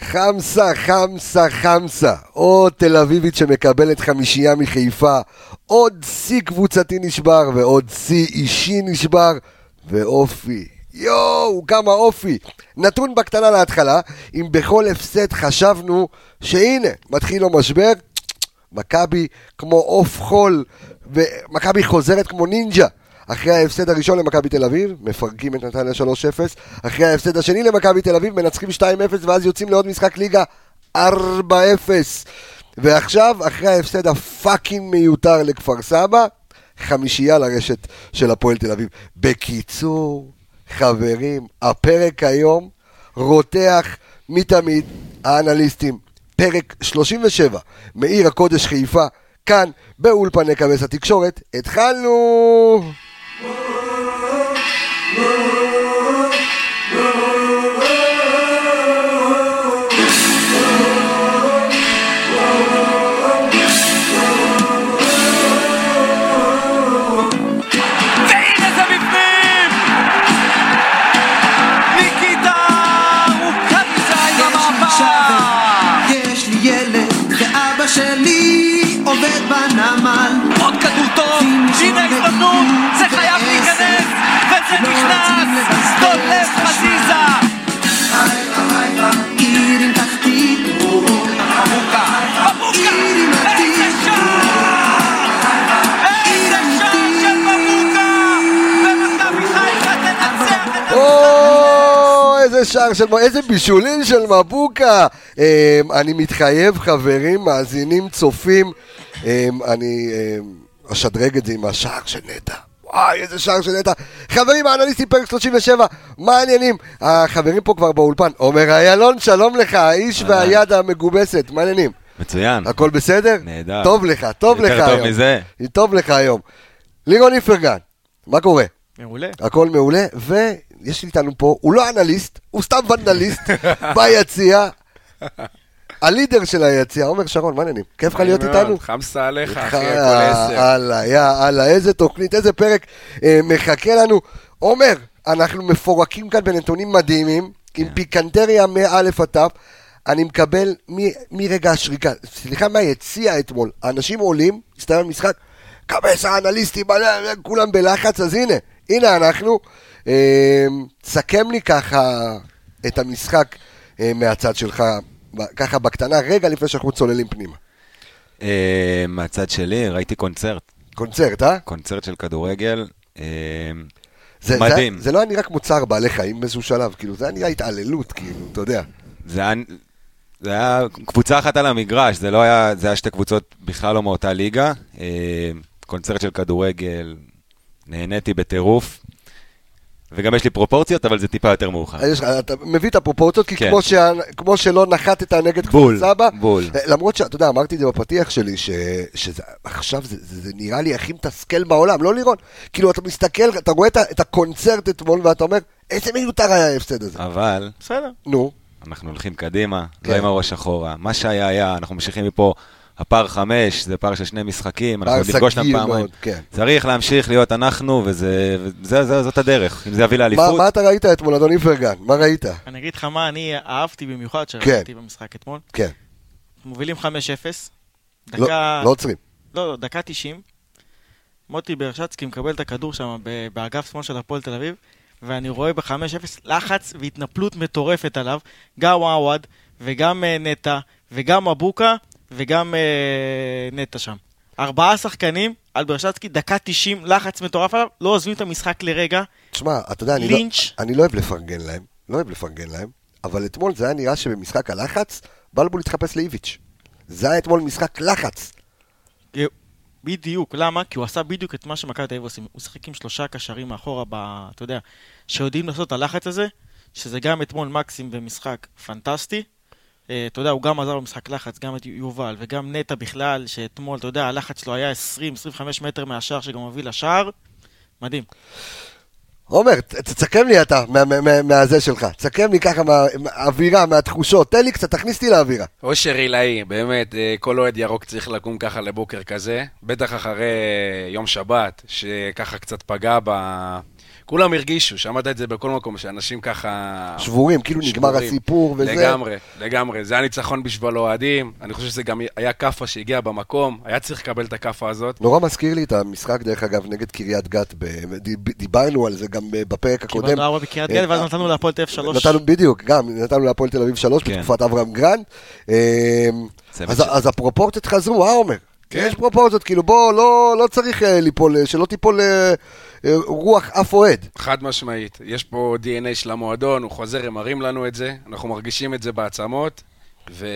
חמסה, חמסה, חמסה. עוד תל אביבית שמקבלת חמישייה מחיפה, עוד שיא קבוצתי נשבר, ועוד שיא אישי נשבר, ואופי. יואו, כמה אופי. נתון בקטנה להתחלה, אם בכל הפסד חשבנו שהנה, מתחיל לו משבר, מכבי כמו עוף חול, ומכבי חוזרת כמו נינג'ה. אחרי ההפסד הראשון למכבי תל אביב, מפרקים את נתניה 3-0, אחרי ההפסד השני למכבי תל אביב, מנצחים 2-0 ואז יוצאים לעוד משחק ליגה 4-0. ועכשיו, אחרי ההפסד הפאקינג מיותר לכפר סבא, חמישייה לרשת של הפועל תל אביב. בקיצור, חברים, הפרק היום רותח מתמיד, האנליסטים, פרק 37 מעיר הקודש חיפה, כאן באולפני קבס התקשורת, התחלנו! איזה שער של... איזה בישולים של מבוקה. אמ, אני מתחייב, חברים, מאזינים, צופים, אמ, אני אמ, אשדרג את זה עם השער של נטע. וואי, איזה שער של נטע. חברים, האנליסטים פרק 37, מה העניינים? החברים פה כבר באולפן. עומר איילון, שלום לך, האיש והיד המגובסת, מה העניינים? מצוין. הכל בסדר? נהדר. טוב לך, טוב לך יותר היום. טוב מזה. טוב לך היום. לירון איפרגן, מה קורה? מעולה. הכל מעולה, לי איתנו פה, הוא לא אנליסט, הוא סתם ונדליסט, ביציע, הלידר של היציע, עומר שרון, מה העניינים? כיף לך להיות איתנו? חמסה עליך, אחי, אה, הכל עשר. הלאה, יא אללה, איזה תוכנית, איזה פרק אה, מחכה לנו. עומר, אנחנו מפורקים כאן בנתונים מדהימים, עם כן. פיקנטריה מא' עד ת'. אני מקבל מרגע השריקה, סליחה מהיציע אתמול, האנשים עולים, הסתיים המשחק, קבס האנליסטים, אה, כולם בלחץ, אז הנה, הנה אנחנו. אה, סכם לי ככה את המשחק אה, מהצד שלך, ככה בקטנה, רגע לפני שאנחנו צוללים פנימה. אה, מהצד שלי ראיתי קונצרט, קונצרט, אה? קונצרט של כדורגל. אה, זה, מדהים. זה, זה לא היה נראה כמו צער בעלי חיים באיזשהו שלב, כאילו, זה היה נראה התעללות, כאילו, אתה יודע. זה היה, זה היה קבוצה אחת על המגרש, זה לא היה, זה היה שתי קבוצות בכלל לא מאותה ליגה. קונצרט של כדורגל, נהניתי בטירוף. וגם יש לי פרופורציות, אבל זה טיפה יותר מאוחר. יש אתה מביא את הפרופורציות, כי כן. כמו, שה, כמו שלא נחתת נגד כפר סבא, בול. למרות שאתה יודע, אמרתי את זה בפתיח שלי, ש, שזה עכשיו זה, זה, זה נראה לי הכי מתסכל בעולם, לא לירון. כאילו, אתה מסתכל, אתה רואה את, את הקונצרט אתמול, ואתה אומר, איזה מיותר היה ההפסד הזה. אבל בסדר. נו, אנחנו הולכים קדימה, כן. לא עם הראש אחורה. מה שהיה היה, אנחנו ממשיכים מפה. הפער חמש, זה פער של שני משחקים, אנחנו נפגוש אותם פעמיים. כן. צריך להמשיך להיות אנחנו, וזה, וזה, זה, זאת הדרך. אם זה יביא מה, לאליפות, מה אתה ראית אתמול, אדון איפרגן? מה ראית? אני אגיד לך מה אני אהבתי במיוחד כן. שראיתי במשחק אתמול. כן, מובילים 5-0. לא, דקה... לא עוצרים. לא, לא, דקה 90. מוטי ברשצקי מקבל את הכדור שם באגף שמאל של הפועל תל אביב, ואני רואה ב-5-0 לחץ והתנפלות מטורפת עליו, גם עווד, וגם אה, נטע, וגם מבוקה, וגם אה, נטע שם. ארבעה שחקנים על ברשצקי, דקה 90, לחץ מטורף עליו, לא עוזבים את המשחק לרגע. תשמע, אתה יודע, אני לא. אני לא אוהב לפרגן להם, לא אוהב לפרגן להם, אבל אתמול זה היה נראה שבמשחק הלחץ, בלבול התחפש לאיביץ'. זה היה אתמול משחק לחץ. בדיוק, למה? כי הוא עשה בדיוק את מה שמכבי תל אביב עושים. הוא שיחק עם שלושה קשרים מאחורה, ב, אתה יודע, שיודעים לעשות את הלחץ הזה, שזה גם אתמול מקסים במשחק פנטסטי. אה, אתה יודע, הוא גם עזר במשחק לחץ, גם את יובל, וגם נטע בכלל, שאתמול, אתה יודע, הלחץ שלו היה 20-25 מטר מהשער, שגם הוביל לשער. מדהים. עומר, תסכם לי אתה, מה- מה- מה- מהזה שלך. תסכם לי ככה מה- מהאווירה, מהתחושות. תן לי קצת, תכניס אותי לאווירה. אושר עילאי, באמת, אה, כל אוהד ירוק צריך לקום ככה לבוקר כזה. בטח אחרי יום שבת, שככה קצת פגע כולם הרגישו, שמעת את זה בכל מקום, שאנשים ככה... שבורים, כאילו נגמר שבורים. הסיפור וזה. לגמרי, לגמרי. זה היה ניצחון בשביל אוהדים. אני חושב שזה גם היה כאפה שהגיעה במקום, היה צריך לקבל את הכאפה הזאת. נורא מזכיר לי את המשחק, דרך אגב, נגד קריית גת. ב- דיב- דיברנו על זה גם בפרק הקודם. קיבלנו ארבע בקריית גת, ואז נתנו להפועל תל אביב שלוש. נתנו, בדיוק, גם, נתנו להפועל תל אביב שלוש כן. בתקופת אברהם גרנד. צוות אז, הפרופורציות חזרו, אה עומר? כן. יש פרופורציות, כאילו בוא, לא, לא צריך אה, ליפול, אה, שלא תיפול אה, אה, רוח אף אוהד. חד משמעית. יש פה DNA של המועדון, הוא חוזר, הם מראים לנו את זה, אנחנו מרגישים את זה בעצמות, ו...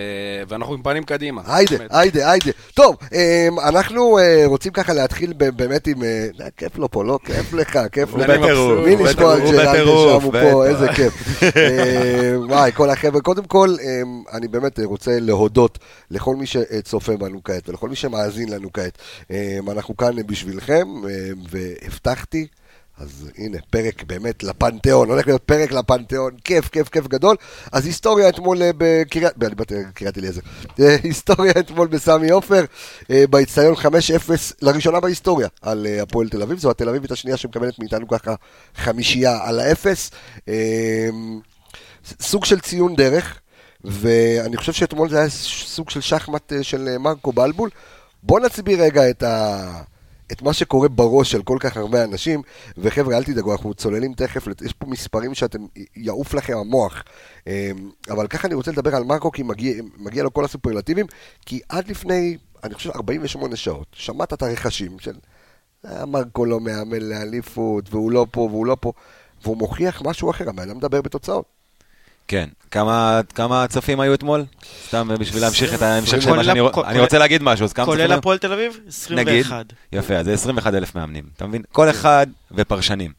ואנחנו עם פנים קדימה. היידה. היידה, היידה. טוב, אמ, אנחנו אה, רוצים ככה להתחיל באמת עם... אה, כיף לו פה, לא? כיף לך, כיף. בטירוף, מי על בטירוף, ג'רלדה שם הוא. פה, איזה כיף. אה, וואי, כל החבר'ה. קודם כל, אמ, אני באמת רוצה להודות לכל מי שצופה בנו כעת ולכל מי שמאזין לנו כעת. אמ, אנחנו כאן בשבילכם, אמ, והבטחתי. אז הנה, פרק באמת לפנתיאון, הולך להיות פרק לפנתיאון, כיף, כיף, כיף גדול. אז היסטוריה אתמול אה, בקריית, אני באתי לקריית אליעזר, אה, היסטוריה אתמול בסמי עופר, אה, באיצטדיון 5-0, לראשונה בהיסטוריה, על הפועל תל אביב, זו התל אביבית השנייה שמקבלת מאיתנו ככה חמישייה על האפס. סוג של ציון דרך, ואני חושב שאתמול זה היה סוג של שחמט של מרקו בלבול. בוא נצביא רגע את, ה... את מה שקורה בראש של כל כך הרבה אנשים, וחבר'ה, אל תדאגו, אנחנו צוללים תכף, יש פה מספרים שאתם, יעוף לכם המוח. אה, אבל ככה אני רוצה לדבר על מרקו, כי מגיע, מגיע לו כל הסופרלטיבים, כי עד לפני, אני חושב, 48 שעות, שמעת את הרכשים של... "אה, מרקו לא מאמן לאליפות, והוא לא פה, והוא לא פה, והוא מוכיח משהו אחר, הבן אדם מדבר בתוצאות. כן. כמה, כמה צופים היו אתמול? סתם בשביל להמשיך את ההמשך של מה שאני הפ- רוצ- אני רוצה להגיד משהו, אז כמה צופים כולל? הפועל תל אביב? 21. יפה, אז זה 21 אלף מאמנים, אתה מבין? כל אחד ופרשנים.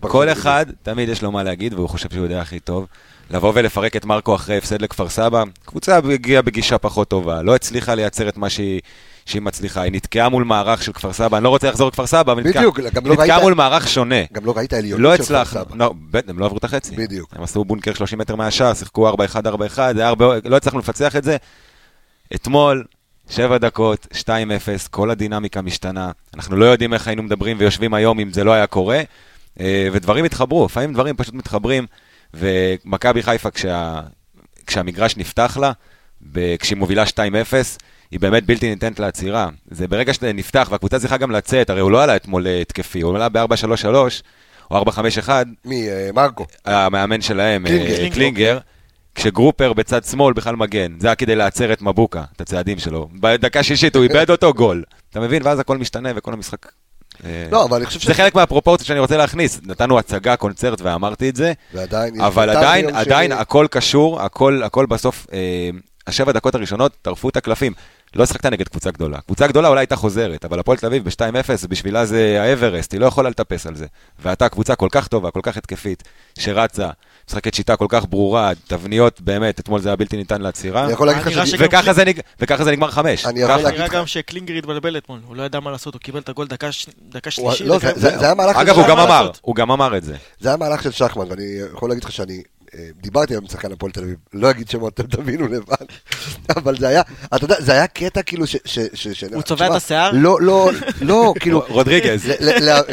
כל. אחד תמיד יש לו מה להגיד, והוא חושב שהוא יודע הכי טוב. לבוא ולפרק את מרקו אחרי הפסד לכפר סבא, קבוצה הגיעה בגישה פחות טובה, לא הצליחה לייצר את מה שהיא... שהיא מצליחה, היא נתקעה מול מערך של כפר סבא, אני לא רוצה לחזור לכפר סבא, אבל נתקעה- לא ראית- מול מערך שונה. גם לא ראית עליונות לא של כפר סבא. לא, בטח, הם לא עברו את החצי. בדיוק. הם עשו בונקר 30 מטר מהשער, שיחקו 4-1, 4-1, זה היה הרבה, לא הצלחנו לפצח את זה. אתמול, 7 דקות, 2-0, כל הדינמיקה משתנה. אנחנו לא יודעים איך היינו מדברים ויושבים היום אם זה לא היה קורה, אה, ודברים התחברו, לפעמים דברים פשוט מתחברים, ומכבי חיפה, כשה, כשהמגרש נפתח לה, כשהיא מובילה 2-0, היא באמת בלתי ניתנת לעצירה. זה ברגע שזה נפתח, והקבוצה צריכה גם לצאת, הרי הוא לא עלה אתמול אה, התקפי, הוא עלה ב-4-3-3, או 4-5-1, מי? אה, מרקו. המאמן שלהם, קלינגר. קלינגר, קלינגר כשגרופר בצד שמאל בכלל מגן, זה היה כדי לעצור את מבוקה, את הצעדים שלו. בדקה שישית הוא איבד אותו גול. אתה מבין? ואז הכל משתנה וכל המשחק... אה, לא, אבל אני חושב זה חלק מהפרופורציות שאני רוצה להכניס. נתנו הצגה, קונצרט, ואמרתי את זה, ועדיין... אבל בית"ר עדיין, עדיין. הכל קשור, הכל, בסוף, אה, השבע דקות הראשונות טרפו את הקלפים. לא שחקת נגד קבוצה גדולה. קבוצה גדולה אולי הייתה חוזרת, אבל הפועל תל אביב ב-2-0, בשבילה זה האברסט, היא לא יכולה לטפס על זה. ואתה קבוצה כל כך טובה, כל כך התקפית, שרצה, משחקת שיטה כל כך ברורה, תבניות, באמת, אתמול זה היה בלתי ניתן לעצירה. אני יכול להגיד לך נראה ש... שגם- וככה זה, נג... וככה זה נגמר חמש. אני יכול. להגיד נראה לך- גם שקלינגר התבלבל אתמול, הוא לא ידע מה לעשות, הוא קיבל את הגול דקה ש- דקה הוא- שלישית. לא, דקה- זה- זה זה היה מהלך... אגב, הוא גם אמר? הוא גם אמר את זה. זה היה מהלך של שחמן, ואני יכול להגיד לך שאני דיברתי היום עם שחקן הפועל תל אביב, לא אגיד שמות, אתם תבינו לבד, אבל זה היה, אתה יודע, זה היה קטע כאילו ש... ש- ש- ש- הוא צובע את השיער? לא, לא, לא, כאילו... רודריגז.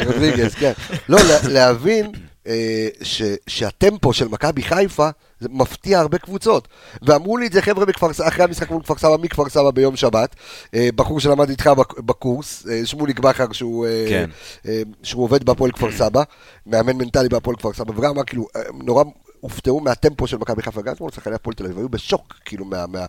רודריגז, כן. לא, להבין אה, ש- שהטמפו של מכבי חיפה זה מפתיע הרבה קבוצות. ואמרו לי את זה חבר'ה בכפר סבא, אחרי המשחק מול כפר סבא, מכפר סבא ביום שבת. אה, בחור שלמד איתך בק- בקורס, אה, שמוליק בכר, שהוא, אה, כן. אה, שהוא עובד בהפועל כפר סבא, מאמן מנטלי בהפועל כפר סבא, וגם אמר, כאילו, אה, נורא הופתעו מהטמפו של מכבי חיפה, גם אתמול שחקני הפועל תל אביב, היו בשוק, כאילו, מה... מה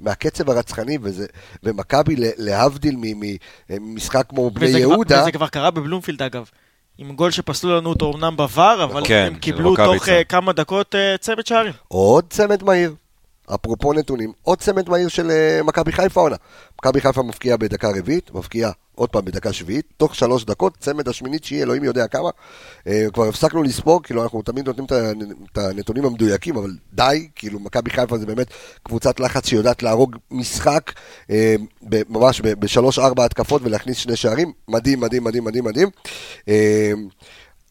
מהקצב הרצחני, וזה, ומכבי להבדיל מ- ממשחק כמו בני כבר- יהודה, וזה כבר קרה בבלומפילד אגב. עם גול שפסלו לנו אותו אמנם בVAR, אבל כן, הם קיבלו. תוך אה, כמה דקות אה, צמד שערים. עוד צמד מהיר. אפרופו נתונים, עוד צמד מהיר של אה, מכבי חיפה עונה. מכבי חיפה מפקיעה בדקה רביעית, מפקיעה עוד פעם בדקה שביעית, תוך שלוש דקות, צמד השמינית שיהיה, אלוהים יודע כמה. אה, כבר הפסקנו לספור, כאילו אנחנו תמיד נותנים את הנתונים המדויקים, אבל די, כאילו מכבי חיפה זה באמת קבוצת לחץ שיודעת להרוג משחק, אה, ממש בשלוש-ארבע התקפות ולהכניס שני שערים, מדהים, מדהים, מדהים, מדהים, מדהים. אה,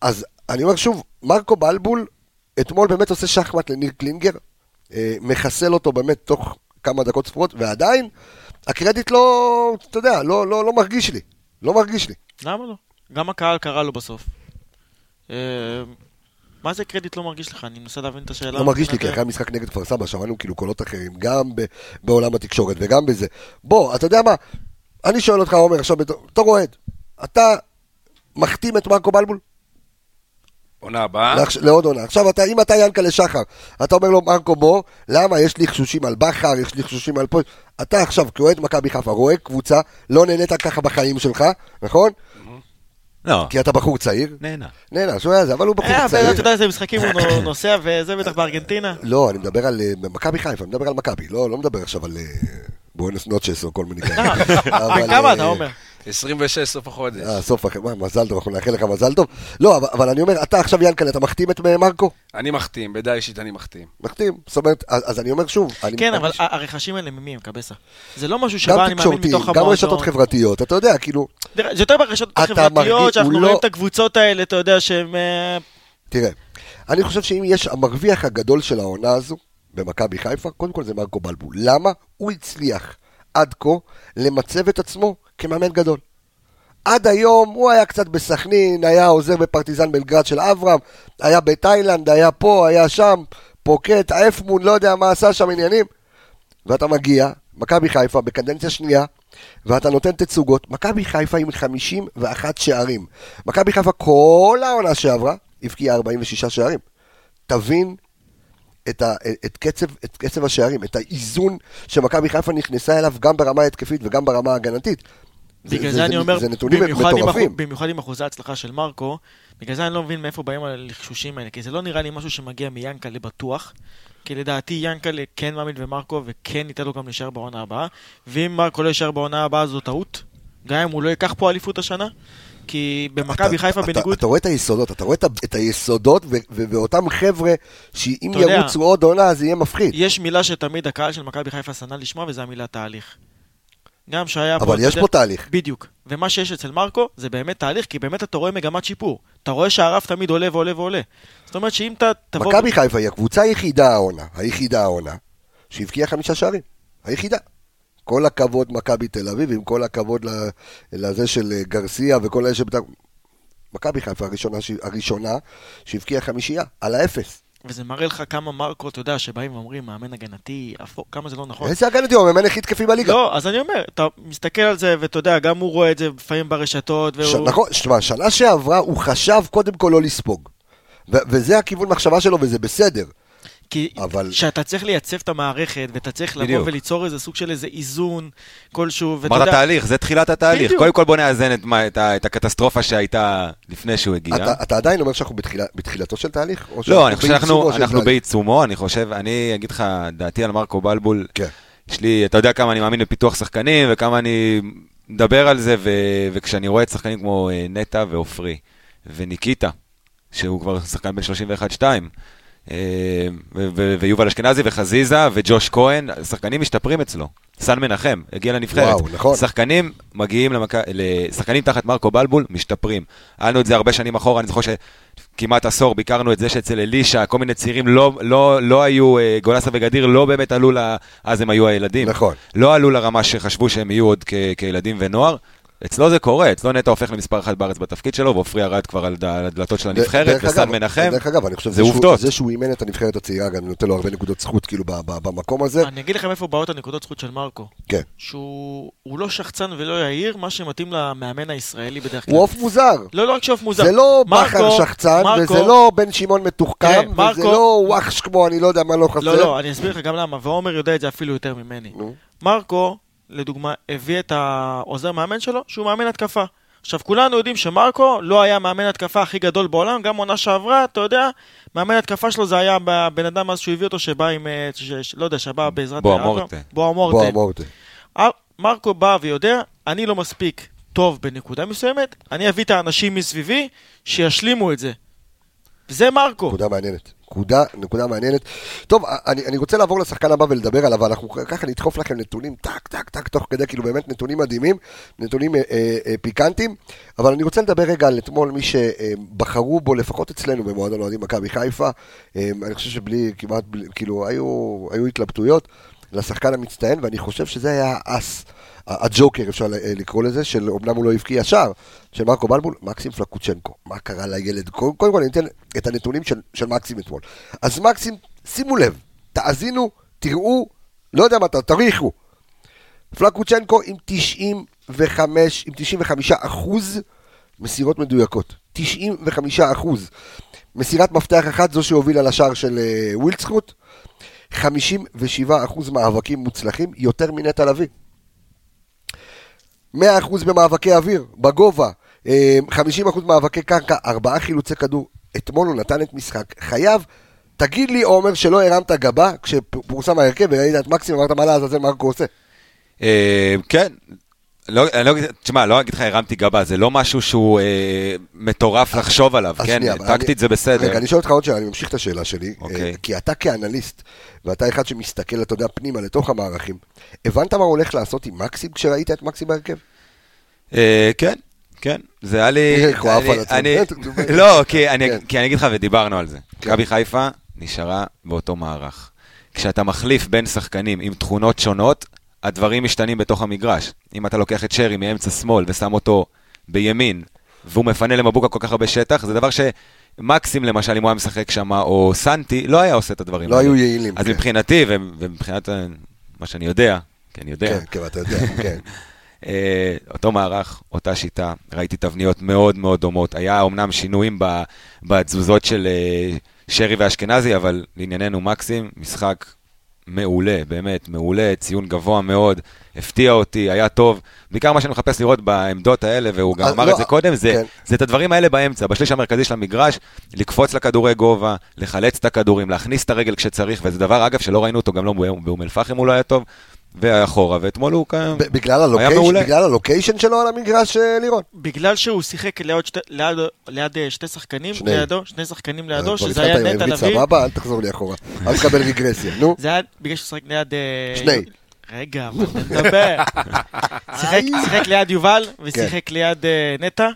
אז אני אומר שוב, מרקו בלבול אתמול באמת עושה שחמט לניר קלינגר, מחסל אותו באמת תוך כמה דקות ספורות, ועדיין הקרדיט לא, אתה יודע, לא, לא, לא מרגיש לי. לא מרגיש לי. למה לא? גם הקהל קרא לו בסוף. אה, מה זה קרדיט לא מרגיש לך? אני מנסה להבין את השאלה. לא מרגיש לי, כי אחרי המשחק נגד כפר סבא שמענו כאילו קולות אחרים, גם ב- בעולם התקשורת וגם בזה. בוא, אתה יודע מה? אני שואל אותך, עומר, עכשיו בתור אוהד, אתה מחתים את מרקו בלבול? עונה הבאה. לעכש- לעוד עונה. עכשיו, אתה, אם אתה ינקלה שחר, אתה אומר לו, מרקו, בוא, למה? יש לי חשושים על בכר, יש לי חשושים על פה. אתה עכשיו, כאוהד מכבי חיפה, רואה קבוצה, לא נהנית ככה בחיים שלך, נכון? לא, כי אתה בחור צעיר. נהנה. נהנה, שהוא היה זה, אבל הוא בחור אה, צעיר. אתה יודע איזה משחקים הוא נו- נוסע וזה בטח בארגנטינה? לא, אני מדבר על אה, מכבי חיפה, אני מדבר על מכבי, לא לא מדבר עכשיו על אה, בואנוס נוטשס או כל מיני כאלה. אבל, בן כמה אה, אתה אומר? 26 סוף החודש. אה, סוף מה, מזל טוב, אנחנו נאחל לך מזל טוב. לא, אבל- אבל אני אומר, אתה עכשיו ינקלה, אתה מחתים את מרקו? אני מחתים, בדעה אישית אני מחתים. מחתים. זאת אומרת, אז אז אני אומר שוב, אני- כן, אבל ה- הרכשים האלה ממי הם, קבסה? זה לא משהו שבא, גם אני מאמין, תקשורתי, מתוך גם רשתות המועדון. חברתיות, אתה יודע, כאילו, זה יותר ברשתות החברתיות, מרגיש- שאנחנו הוא רואים לא- את הקבוצות האלה, אתה יודע, שהם... אה, תראה, אני חושב שאם יש המרוויח הגדול של העונה הזו, במכבי חיפה, קודם כל זה מרקו בלבול. למה? הוא הצליח עד כה למצב את עצמו כמאמן גדול. עד היום הוא היה קצת בסכנין, היה עוזר בפרטיזן בלגרד של אברהם, היה בתאילנד, היה פה, היה שם, פוקט, אייפמון, לא יודע מה עשה שם עניינים. ואתה מגיע, מכבי חיפה בקדנציה שנייה, ואתה נותן תצוגות. מכבי חיפה עם 51 שערים. מכבי חיפה כל העונה שעברה הבקיעה 46 שערים. תבין את, ה, את, קצב, את קצב השערים, את האיזון שמכבי חיפה נכנסה אליו גם ברמה ההתקפית וגם ברמה ההגנתית. בגלל זה אני אומר, זה נתונים במיוחד עם מטורפים. אחוז- במיוחד עם אחוזי ההצלחה של מרקו, בגלל זה אני לא מבין מאיפה באים הלחשושים האלה, כי זה לא נראה לי משהו שמגיע מיאנקלה בטוח, כי לדעתי יאנקלה כן מאמין במרקו וכן ייתן לו גם להישאר בעונה הבאה, ואם מרקו לא יישאר בעונה הבאה זו טעות, גם אם הוא לא ייקח פה אליפות השנה, כי במכבי אתה- חיפה אתה- בניגוד... אתה רואה את היסודות, אתה רואה את היסודות, ו- ו- ואותם חבר'ה, שאם אתה ירוצו עוד עונה, זה יהיה מפחיד. יש מילה שתמיד הקהל של מכבי חיפה שנא לשמוע, וזה המילה תהליך. גם שהיה פה... אבל אתה יש יודע- פה תהליך. בדיוק. ומה שיש אצל מרקו זה באמת תהליך, כי באמת אתה רואה מגמת שיפור. אתה רואה שהרף תמיד עולה ועולה ועולה. זאת אומרת שאם אתה תבוא... מכבי חיפה היא הקבוצה היחידה העונה, היחידה העונה, שהבקיעה חמישה שערים. היחידה. כל הכבוד מכבי תל אביב, עם כל הכבוד לזה של אה, גרסיה וכל אלה שבתא... מכבי חיפה הראשונה, ש- הראשונה שהבקיעה חמישייה, על האפס. וזה מראה לך כמה מרקו, אתה יודע, שבאים ואומרים, מאמן הגנתי, אפור, כמה זה לא נכון. איזה הגנתי, הוא המאמן הכי תקפי בליגה. לא, אז אני אומר, אתה מסתכל על זה, ואתה יודע, גם הוא רואה את זה לפעמים ברשתות, ש... והוא... נכון, שמע, שנה שעברה הוא חשב קודם כל לא לספוג. ו- וזה הכיוון מחשבה שלו וזה בסדר. כי אבל- שאתה צריך לייצב את המערכת, ואתה צריך לבוא בדיוק. וליצור איזה סוג של איזה איזון כלשהו, ואתה יודע... תהליך, זה תחילת התהליך. בדיוק. קודם כל בוא נאזן את מה- את ה- את הקטסטרופה שהייתה לפני שהוא הגיע. אתה, אתה עדיין אומר שאנחנו בתחילה, בתחילתו של תהליך? לא, אני חושב שאנחנו אנחנו? בעיצומו, אני חושב, אני אגיד לך, דעתי על מרקו בלבול, כן. יש לי, אתה יודע כמה אני מאמין בפיתוח שחקנים, וכמה אני מדבר על זה, ו- וכשאני רואה את שחקנים כמו אה, נטע ועופרי, וניקיטה, שהוא כבר שחקן בן 31-2, אה, ו- ו- ויובל אשכנזי וחזיזה וג'וש כהן, שחקנים משתפרים אצלו. סן מנחם, הגיע לנבחרת. וואו, נכון. שחקנים מגיעים למכ... לשחקנים תחת מרקו בלבול, משתפרים. היה לנו את זה הרבה שנים אחורה, אני זוכר שכמעט עשור ביקרנו את זה שאצל אלישע, כל מיני צעירים לא, לא, לא היו, אה, גולסה וגדיר לא באמת עלו, ל... אז הם היו הילדים. נכון. לא עלו לרמה שחשבו שהם יהיו עוד כ... כילדים ונוער. אצלו זה קורה, אצלו נטע הופך למספר אחת בארץ בתפקיד שלו, ועופרי ירד כבר על הדלתות של הנבחרת, וסן מנחם. דרך אגב, אני חושב זה עובדות. זה שהוא אימן את הנבחרת הצעירה, גם נותן לו הרבה נקודות זכות כאילו במקום הזה. אני אגיד לכם איפה באות הנקודות זכות של מרקו. כן. שהוא הוא לא שחצן ולא יהיר, מה שמתאים למאמן הישראלי בדרך כלל. הוא עוף מוזר. לא, לא רק שעוף מוזר. זה לא בכר שחצן, וזה לא בן שמעון מתוחכם, תראה, וזה לא וואחש כמו אני לא יודע מה לא חסר. לא, לא, אני אסביר לך גם למה, ועומר יודע את זה אפילו יותר ממני. מרקו, לדוגמה, הביא את העוזר מאמן שלו, שהוא מאמן התקפה. עכשיו, כולנו יודעים שמרקו לא היה מאמן התקפה הכי גדול בעולם, גם עונה שעברה, אתה יודע, מאמן התקפה שלו זה היה הבן אדם אז שהוא הביא אותו, שבא עם, אה, ש- ש- לא יודע, שבא בעזרת... בוא. אמורטה. בוא אמורטה. אה, מרקו בא ויודע, אני לא מספיק טוב בנקודה מסוימת, אני אביא את האנשים מסביבי שישלימו את זה. זה מרקו. נקודה מעניינת. נקודה, נקודה מעניינת. טוב, אני, אני רוצה לעבור לשחקן הבא ולדבר עליו, אנחנו ככה נדחוף לכם נתונים טק, טק, טק, תוך כדי, כאילו באמת נתונים מדהימים, נתונים אה, אה, אה, פיקנטיים, אבל אני רוצה לדבר רגע על אתמול, מי שבחרו בו, לפחות אצלנו במועדון אוהדים מכבי חיפה, אה, אני חושב שבלי, כמעט, בלי, כאילו, היו, היו התלבטויות. לשחקן המצטיין, ואני חושב שזה היה האס, הג'וקר, אפשר ל- לקרוא לזה, של אמנם הוא לא הבקיע שער, של מרקו בלבול, מקסים פלקוצ'נקו. מה קרה לילד? קודם כל אני אתן את הנתונים של, של מקסים אתמול. אז מקסים, שימו לב, תאזינו, תראו, לא יודע מה, תריחו. פלקושצ'נקו עם 95, עם 95 אחוז מסירות מדויקות. 95 אחוז. מסירת מפתח אחת זו שהובילה לשער של אה, וילדסחוט. 57 אחוז מאבקים מוצלחים, יותר מנטע לביא. 100 אחוז במאבקי אוויר, בגובה. אה, 50 אחוז מאבקי קרקע, ארבעה חילוצי כדור. אתמול הוא נתן את משחק. חייב, תגיד לי, עומר, שלא הרמת גבה כשפורסם ההרכב וראית את מקסימום, אמרת מה לעזאזל מרקו עושה. אה, כן. לא, אני לא, תשמע, לא אגיד לך הרמתי גבה, זה לא משהו שהוא אה, מטורף לחשוב עליו, כן, שנייה, טקטית אני- זה בסדר. רגע, אני שואל אותך עוד שאלה, אני ממשיך את השאלה שלי. אוקיי. אה, כי אתה כאנליסט, ואתה אחד שמסתכל, אתה יודע, פנימה לתוך המערכים, הבנת מה הוא הולך לעשות עם מקסים כשראית את מקסים בהרכב? אה, כן, כן, זה היה לי... אני-. לא, כי אני כן. כי אני אגיד לך, ודיברנו על זה. כן. מכבי חיפה נשארה באותו מערך. כשאתה מחליף בין שחקנים עם תכונות שונות, הדברים משתנים בתוך המגרש. אם אתה לוקח את שרי מאמצע שמאל ושם אותו בימין, והוא מפנה למבוקה כל כך הרבה שטח, זה דבר שמקסים למשל, אם הוא היה משחק שם, או סנטי, לא היה עושה את הדברים לא האלה. היו יעילים. אז כן. מבחינתי, ומבחינת אה, מה שאני יודע, כי אני יודע, כן, כן, אתה יודע, כן. אה, אותו מערך, אותה שיטה, ראיתי תבניות מאוד מאוד דומות. היה אומנם שינויים בתזוזות של אה, שרי ואשכנזי, אבל לענייננו מקסים, משחק מעולה, באמת, מעולה, ציון גבוה מאוד, הפתיע אותי, היה טוב. בעיקר מה שאני מחפש לראות בעמדות האלה, והוא גם אז אמר לא, את זה קודם, זה, כן. זה את הדברים האלה באמצע, בשליש המרכזי של המגרש, לקפוץ לכדורי גובה, לחלץ את הכדורים, להכניס את הרגל כשצריך, וזה דבר, אגב, שלא ראינו אותו גם לא באום אל-פחם הוא לא היה טוב, ואחורה, ואתמול הוא כאן... ב- בגלל מעולה. בגלל הלוקיישן שלו על המגרש, אה, לירון. בגלל שהוא שיחק ליד, שתי, ליד, ליד אה, שתי שחקנים שני. לידו, שני שחקנים לידו, כבר שזה היה נטע לביא. סבבה, אל תחזור לי אחורה. אל תקבל רגרסיה, נו. זה היה בגלל שהוא שיחק ליד... אה, שני. רגע, אבל נדבר. שיחק, שיחק ליד יובל ושיחק ליד אה, נטע,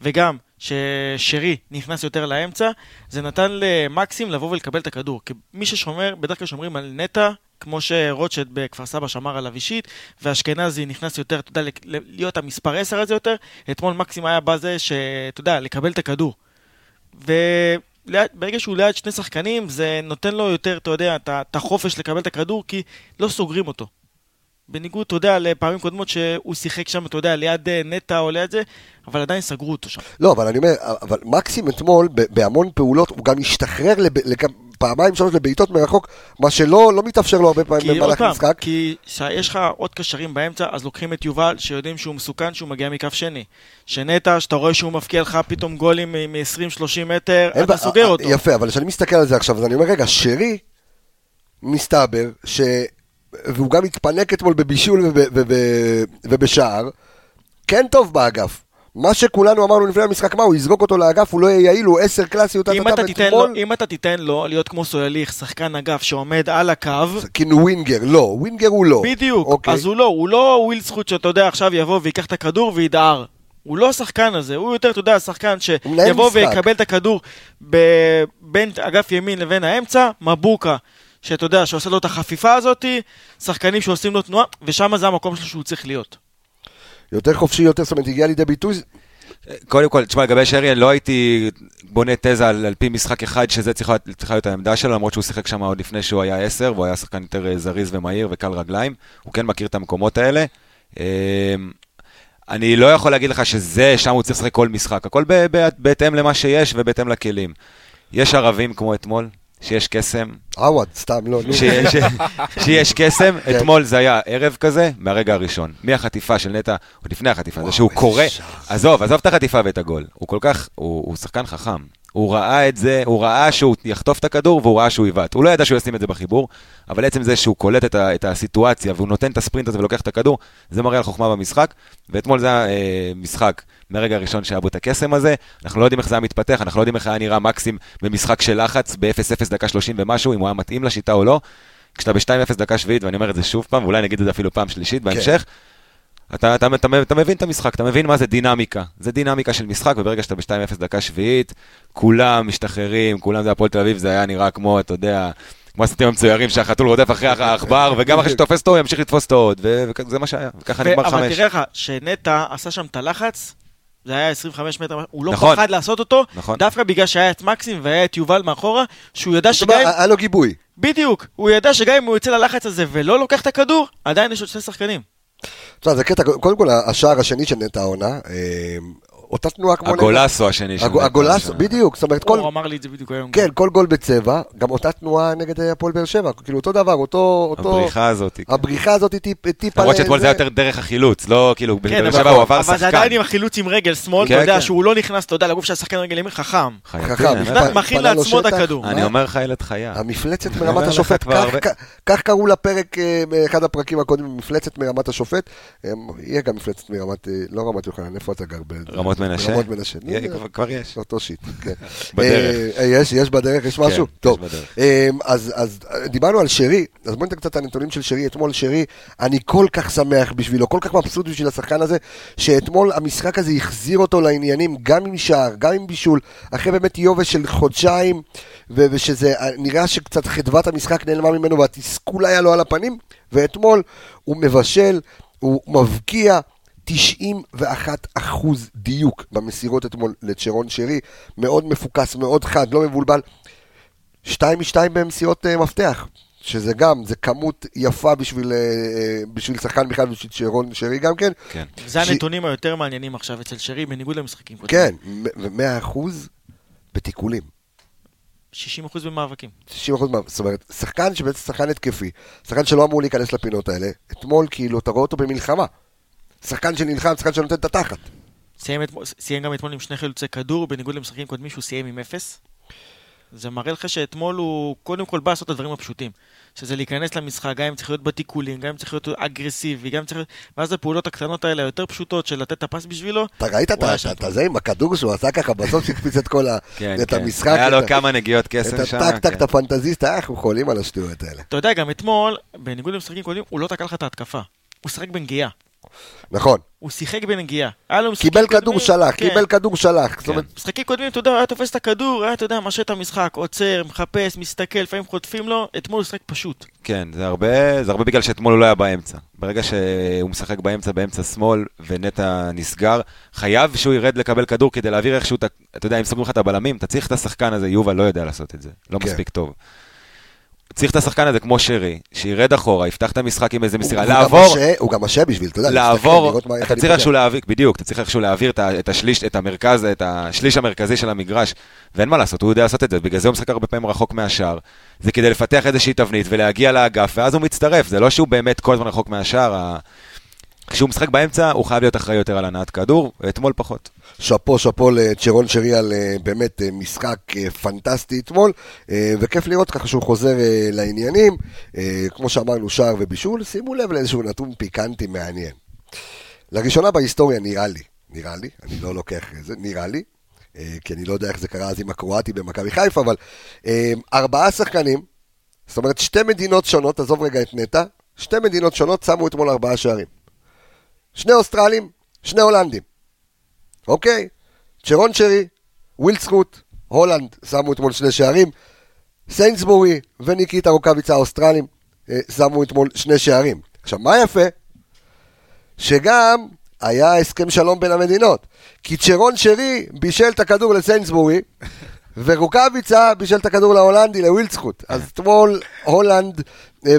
וגם ששרי נכנס יותר לאמצע, זה נתן למקסים לבוא ולקבל את הכדור. כי מי ששומר, בדרך כלל שומרים על נטע, כמו שרוטשט בכפר סבא שמר עליו אישית, ואשכנזי נכנס יותר, אתה יודע, להיות המספר 10 הזה יותר, אתמול מקסים היה בזה, שאתה יודע, לקבל את הכדור. וברגע שהוא ליד שני שחקנים, זה נותן לו יותר, אתה יודע, את החופש לקבל את הכדור, כי לא סוגרים אותו. בניגוד, אתה יודע, לפעמים קודמות שהוא שיחק שם, אתה יודע, ליד אה, נטע או ליד זה, אבל עדיין סגרו אותו שם. לא, אבל אני אומר, אבל מקסים אתמול, בהמון פעולות, הוא גם השתחרר לב- לכ- פעמיים שלוש לבעיטות מרחוק, מה שלא לא מתאפשר לו הרבה פעמים במהלך המשחק. כי יש לך עוד קשרים באמצע, אז לוקחים את יובל, שיודעים שהוא מסוכן, שהוא מגיע מכף שני. שנטע, שאתה רואה שהוא מבקיע לך פתאום גולים מ-20-30 מטר, אתה סוגר אותו. יפה, אבל כשאני מסתכל על זה עכשיו, אז אני אומר, רגע, שרי, מסתבר, ש... והוא גם התפנק אתמול בבישול וב... וב... ובשער, כן טוב באגף. מה שכולנו אמרנו לפני המשחק, מה, הוא יזרוק אותו לאגף, הוא לא יהיה יעיל, הוא עשר קלאסי, הוא אם אתה, תיתן לו, אם אתה תיתן לו להיות כמו סויליך, שחקן אגף שעומד על הקו, כאילו winger, לא, winger הוא לא. בדיוק, אוקיי. אז הוא לא, הוא לא וילדסחוט שאתה יודע עכשיו יבוא ויקח את הכדור וידהר. הוא לא השחקן הזה, הוא יותר, אתה יודע, שחקן הוא מנהל שיבוא. ויקבל את הכדור ב- בין אגף ימין לבין האמצע, מבוקה, שאתה יודע, שעושה לו את החפיפה הזאת, שחקנים שעושים לו תנועה, ושם זה המקום שלו שהוא צריך להיות. יותר חופשי, יותר, זאת אומרת, הגיע לידי ביטוי, קודם כל, תשמע, לגבי שרי, אני לא הייתי בונה תזה על, על פי משחק אחד שזה צריכה, צריכה להיות העמדה שלו, למרות שהוא שיחק שם עוד לפני שהוא היה עשר, והוא היה שחקן יותר אה, זריז ומהיר וקל רגליים. הוא כן מכיר את המקומות האלה. אמ, אני לא יכול להגיד לך שזה, שם הוא צריך לשחק כל משחק. הכל בהתאם למה שיש ובהתאם לכלים. יש ערבים כמו אתמול, שיש קסם, עווד, סתם, לא, נו. שיש, שיש קסם, כן. אתמול זה היה ערב כזה, מהרגע הראשון. מהחטיפה של נטע, עוד לפני החטיפה, זה שהוא קורא. עזוב, עזוב את החטיפה ואת הגול. הוא כל כך, הוא, הוא שחקן חכם. הוא ראה את זה, הוא ראה שהוא יחטוף את הכדור והוא ראה שהוא יבעט. הוא לא ידע שהוא ישים את זה בחיבור, אבל עצם זה שהוא קולט את, ה, את הסיטואציה והוא נותן את הספרינט הזה ולוקח את הכדור, זה מראה על חוכמה במשחק. ואתמול זה היה אה, משחק מהרגע הראשון שהיה בו את הקסם הזה. אנחנו לא יודעים איך זה היה מתפתח, אנחנו לא יודעים איך היה נראה מקסים במשחק של לחץ ב-0-0 דקה 30 ומשהו, אם הוא היה מתאים לשיטה או לא. כשאתה ב-2-0 דקה שביעית, ואני אומר את זה שוב פעם, ואולי אני אגיד את זה אפילו פעם שלישית בהמשך, אתה, אתה, אתה, אתה מבין את המשחק, אתה מבין מה זה דינמיקה. זה דינמיקה של משחק, וברגע שאתה ב-2-0 דקה שביעית, כולם משתחררים, כולם זה הפועל תל אביב, זה היה נראה כמו, אתה יודע, כמו הסרטים המצוירים שהחתול רודף אחרי העכבר, וגם אחרי שתופס אותו הוא ימשיך לתפוס אותו עוד, וזה מה שהיה, וככה נגמר אבל חמש. תראה לך, שנטע עשה שם את הלחץ, זה היה 25 מטר, הוא לא נכון. פחד לעשות אותו, נכון. דווקא בגלל שהיה את מקסים והיה את יובל מאחורה, שהוא ידע שגם. היה לו גיבוי. בדיוק, הוא ידע שגם אם הוא יוצא ללחץ הזה ולא לוקח את הכדור, עדיין יש עוד שני שחקנים. תשמע, זה קטע, קודם כל, השער השני של נטע העונה, אה, אותה תנועה כמו. הגולסו השני של הג-. הגולסו, בדיוק, זאת אומרת, כל... הוא אמר לי את זה בדיוק היום. כן, כל גול בצבע, גם אותה תנועה נגד אה, הפועל באר שבע, כאילו אותו דבר, אותו... אותו- הבריחה הזאת. הבריחה הזאת היא טיפ... טיפה... למרות שאתמול זה היה יותר דרך החילוץ, לא כאילו, כן, אבל- שבע הוא עבר אבל זה שחקן. עדיין עם החילוץ עם רגל שמאל, כן, אתה יודע כן. שהוא לא נכנס, אתה יודע, לגוף של השחקן רגל ימין חכם. חכם. מכין לעצמו את שטח. הכדור. אני אומר לך ילד חיה. המפלצת מרמת השופט, כך- קראו לפרק אה, באחד הפרקים הקודמים, מפלצת מרמת השופט. אה, יהיה גם מפלצת מרמת, לא רמת יוחנן, איפה אתה גר? ב- רמות מנשה? רמות מנשה. זה- כבר- יש. אותו שיט, כן. בדרך. אה, יש, יש בדרך, יש משהו? כן, טוב. יש בדרך. אה, אז אז אה, דיברנו על שרי, אז בואו ניתן קצת את הנתונים של שרי. אתמול שרי, אני כל כך שמח בשבילו, כל כך מבסוט בשביל השחקן הזה, שאתמול המשחק הזה החזיר אותו לעניינים, גם עם שער, גם עם בישול, אחרי באמת יובש של חודשיים, ושזה אה, נראה שקצת חדוות המשחק נעלמה ממנו והתסכול היה לו על הפנים, ואתמול הוא מבשל, הוא מבקיע. 91 אחוז דיוק במסירות אתמול לצ'רון שרי, מאוד מפוקס, מאוד חד, לא מבולבל. שתיים משתיים במסירות אה, מפתח, שזה גם, זה כמות יפה בשביל, אה, בשביל שחקן בכלל, בשביל צ'רון שרי גם כן. כן. זה ש- הנתונים היותר מעניינים עכשיו אצל שרי, בניגוד למשחקים קודמים. כן, ו-100 אחוז בתיקולים. 60% במאבקים. 60 אחוז, מה- זאת אומרת, שחקן שבעצם שחקן התקפי, שחקן שלא אמור להיכנס לפינות האלה, אתמול כאילו אתה רואה אותו במלחמה. שחקן שנלחם, שחקן שנותן את התחת. סיים, אתמול- סיים גם אתמול עם שני חילוצי כדור, בניגוד למשחקים קודמים שהוא סיים עם אפס. זה מראה לך שאתמול הוא קודם כל בא לעשות את הדברים הפשוטים. שזה להיכנס למשחק, גם אם צריך להיות בתיקולים, גם אם צריך להיות אגרסיבי, גם אם צריך להיות... ואז הפעולות הקטנות האלה היותר פשוטות של לתת את הפס בשבילו, אתה ראית את את זה עם הכדור שהוא עשה ככה, בסוף שהקפיץ את כל ה... כן, את כן. המשחק. היה את לו ה- כמה נגיעות את קסם שם. הטק טק, כן. את הפנטזיסט, אה, אנחנו חולים על השטויות האלה. אתה יודע, גם אתמול, בניגוד למשחקים קודמים, הוא לא תקע לך את ההתקפה. הוא שיחק בנגיעה. נכון. הוא שיחק בנגיעה. היה לו משחקים קיבל קודמים- כדור שלח, כן. קיבל כדור שלח. זאת אומרת, משחקים קודמים, אתה יודע, היה תופס את הכדור, היה, אתה יודע, משעה את המשחק, עוצר, מחפש, מסתכל, לפעמים חוטפים לו, אתמול הוא שיחק פשוט. כן, זה הרבה, זה הרבה בגלל שאתמול הוא לא היה באמצע. ברגע שהוא משחק באמצע, באמצע שמאל, ונטע נסגר, חייב שהוא ירד לקבל כדור כדי להעביר איכשהו, את ה- אתה יודע, אם סוגרים לך את הבלמים, אתה צריך את השחקן הזה, יובל לא יודע לעשות את זה, לא כן. מספיק טוב. צריך את השחקן הזה כמו שרי, שירד אחורה, יפתח את המשחק עם איזה מסירה, לעבור, משעה- הוא גם משעה בשביל, אתה יודע, לעבור, אתה צריך. איכשהו להעביר, בדיוק, אתה צריך איכשהו להעביר את השליש, את המרכז, את השליש המרכזי של המגרש, ואין מה לעשות, הוא יודע לעשות את זה, בגלל זה הוא משחק הרבה פעמים רחוק מהשער. זה כדי לפתח איזושהי תבנית ולהגיע לאגף, ואז הוא מצטרף, זה לא שהוא באמת כל הזמן רחוק מהשער. כשהוא משחק באמצע, הוא חייב להיות אחראי יותר על הנעת כדור, ואתמול פחות. שאפו שאפו לצ'רון שרי על אה, באמת אה, משחק אה, פנטסטי אתמול, וכיף לראות ככה שהוא חוזר לעניינים. כמו שאמרנו, שער ובישול, שימו לב לאיזשהו נתון פיקנטי מעניין. לראשונה בהיסטוריה נראה לי, נראה לי, אני לא לוקח את זה, נראה לי, כי אני לא יודע איך זה קרה אז עם הקרואטי במכבי חיפה, אבל ארבעה שחקנים, זאת אומרת שתי מדינות שונות, עזוב רגע את נטע, שתי מדינות שונות שמו אתמול ארבעה שערים. שני אוסטרלים, שני הולנדים. אוקיי? צ'רון שרי, וילדסחוט, הולנד שמו אתמול שני שערים, סיינסבורי וניקיטה רוקאביצה האוסטרלים אה, שמו אתמול שני שערים. עכשיו, מה יפה? שגם היה הסכם שלום בין המדינות. כי צ'רון שרי בישל את הכדור לסיינסבורי, ורוקאביצה בישל את הכדור להולנדי, לווילדסקוט. אז אתמול הולנד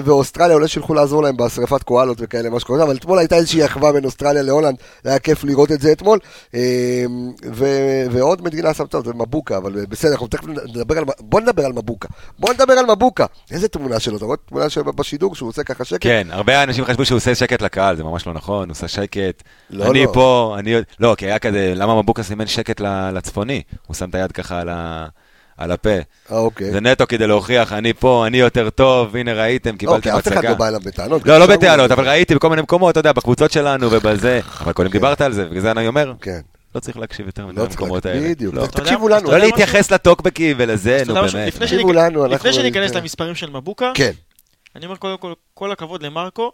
ואוסטרליה אולי שילכו לעזור להם בשרפת קואלות וכאלה, מה שקורה, אבל אתמול הייתה איזושהי אחווה בין אוסטרליה להולנד, היה כיף לראות את זה אתמול. אה, ו- ועוד מדינה שמת זה מבוקה, אבל בסדר, אנחנו תכף נדבר על, בוא נדבר על מבוקה. בוא נדבר על מבוקה. איזה תמונה שלו, אתה רואה תמונה שלו בשידור שהוא עושה ככה שקט? כן, הרבה אנשים חשבו שהוא עושה שקט לקהל, זה ממש לא נכון, הוא עושה שקט. לא, אני לא. פה, אני... לא, כי היה כזה, למה מבוקה סימן שקט לצפוני? הוא שם את היד ככה על ה... על הפה. אה, אוקיי. זה נטו כדי להוכיח, אני פה, אני יותר טוב, הנה ראיתם, קיבלתם אוקיי, אף אחד. לא בא אליו בטענות. לא, לא בטענות, אבל ראיתי בכל מיני מקומות, אתה יודע, בקבוצות שלנו ובזה. אבל קודם דיברת על זה, בגלל זה אני אומר, כן. לא צריך להקשיב יותר מדי לא למקומות האלה. בדיוק. לא. תקשיבו לנו. לא? להתייחס לטוקבקים ולזה, נו? באמת. תקשיבו לנו, אנחנו- לפני שניכנס כן. למספרים של מבוקה, כן. אני אומר קודם כל, כל הכבוד למרקו,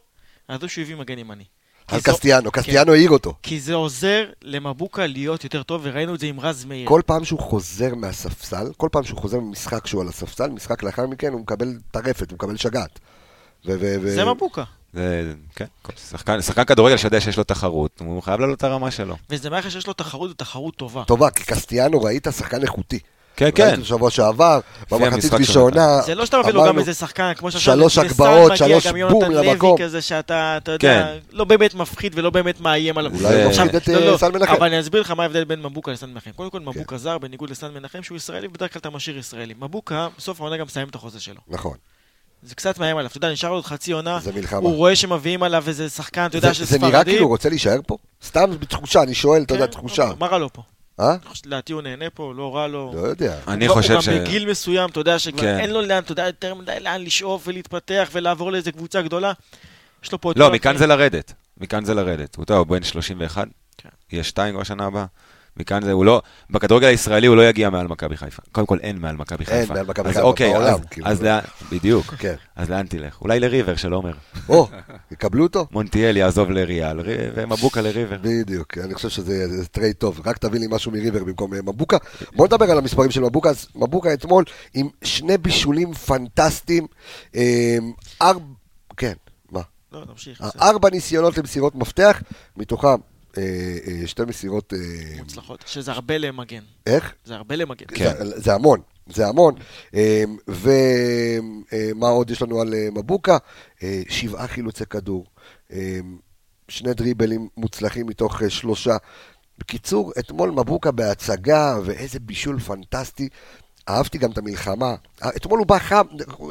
על זה שהוא הביא מגן ימני. על קסטיאנו, כן. קסטיאנו העיר אותו. כי זה עוזר למבוקה להיות יותר טוב, וראינו את זה עם רז מאיר. כל פעם שהוא חוזר מהספסל, כל פעם שהוא חוזר ממשחק שהוא על הספסל, משחק לאחר מכן הוא מקבל טרפת, הוא מקבל שגעת. זה מבוקה. כן, שחקן, שחקן כדורגל שיודע שיש לו תחרות, הוא חייב לעלות את הרמה שלו. וזה מערכת שיש לו תחרות ותחרות טובה. טובה, כי קסטיאנו ראית שחקן איכותי. כן, כן. ראיתי שבוע שעבר, במחצית ראשונה, זה לא שאתה מביא לו גם איזה שחקן, כמו שעכשיו שלוש הגבהות, מגיע שלוש גם בום יונתן לוי למקום. כזה שאתה, אתה יודע, כן. לא באמת מפחיד ולא באמת מאיים עליו. אולי מפחיד את, לא, אה, לא, סן מנחם. אבל אני אסביר לך מה ההבדל בין מבוקה לסן מנחם. קודם כל, כן. מבוקה זר, בניגוד לסן מנחם, שהוא ישראלי, ובדרך כלל אתה משאיר ישראלי. מבוקה, בסוף העונה גם מסיים את החוזה שלו. נכון, זה קצת מאיים עליו. אתה יודע, נשאר לו עוד חצי עונה, זה מלחמה. הוא רואה שמביאים עליו איזה שחקן, אתה יודע, זה- של זה נראה ספרדי. כאילו הוא רוצה להישאר פה? סתם בתחושה, אני שואל, אתה יודע, כן, תחושה. מה רע לו פה? אה? לדעתי הוא נהנה פה, לא רע לו. לא יודע. אני הוא- חושב הוא ש... גם בגיל מסוים, אתה יודע, שכבר כן. אין לו לאן, אתה יודע, יותר מדי לאן לשאוף ולהתפתח ולעבור לאיזה קבוצה גדולה. יש לו פה לא, מכאן. זה לרדת. מכאן זה לרדת. הוא טוב, הוא בן 31, כן. יהיה שתיים כבר שנה הבאה. מכאן זה, הוא לא, בכדורגל הישראלי הוא לא יגיע מעל מכבי חיפה. קודם כל אין מעל מכבי חיפה. מעל מכבי אז חיפה אוקיי, בעולם, אז- כאילו. אז לאן, בדיוק. כן. אז לאן תלך? אולי לריבר של עומר. או, יקבלו אותו? מונטיאל יעזוב לריאל, רי- ומבוקה לריבר. בדיוק, אני חושב שזה זה trade טוב, רק תביא לי משהו מריבר במקום אה, מבוקה. בוא נדבר על המספרים של מבוקה, אז מבוקה אתמול עם שני בישולים פנטסטיים, אה, ארבע, כן, מה? לא, נמשיך. אה. ארבע ניסיונות למסירות מפתח, מתוכם שתי מסירות, אה, מוצלחות. שזה הרבה למגן. איך? זה הרבה למגן. כן. זה, זה המון, זה המון. ומה עוד יש לנו על אה, מבוקה? אה, שבעה חילוצי כדור, אה, שני דריבלים מוצלחים מתוך אה, שלושה. בקיצור, אתמול מבוקה בהצגה, ואיזה בישול פנטסטי. אהבתי גם את המלחמה. אתמול הוא בא חם,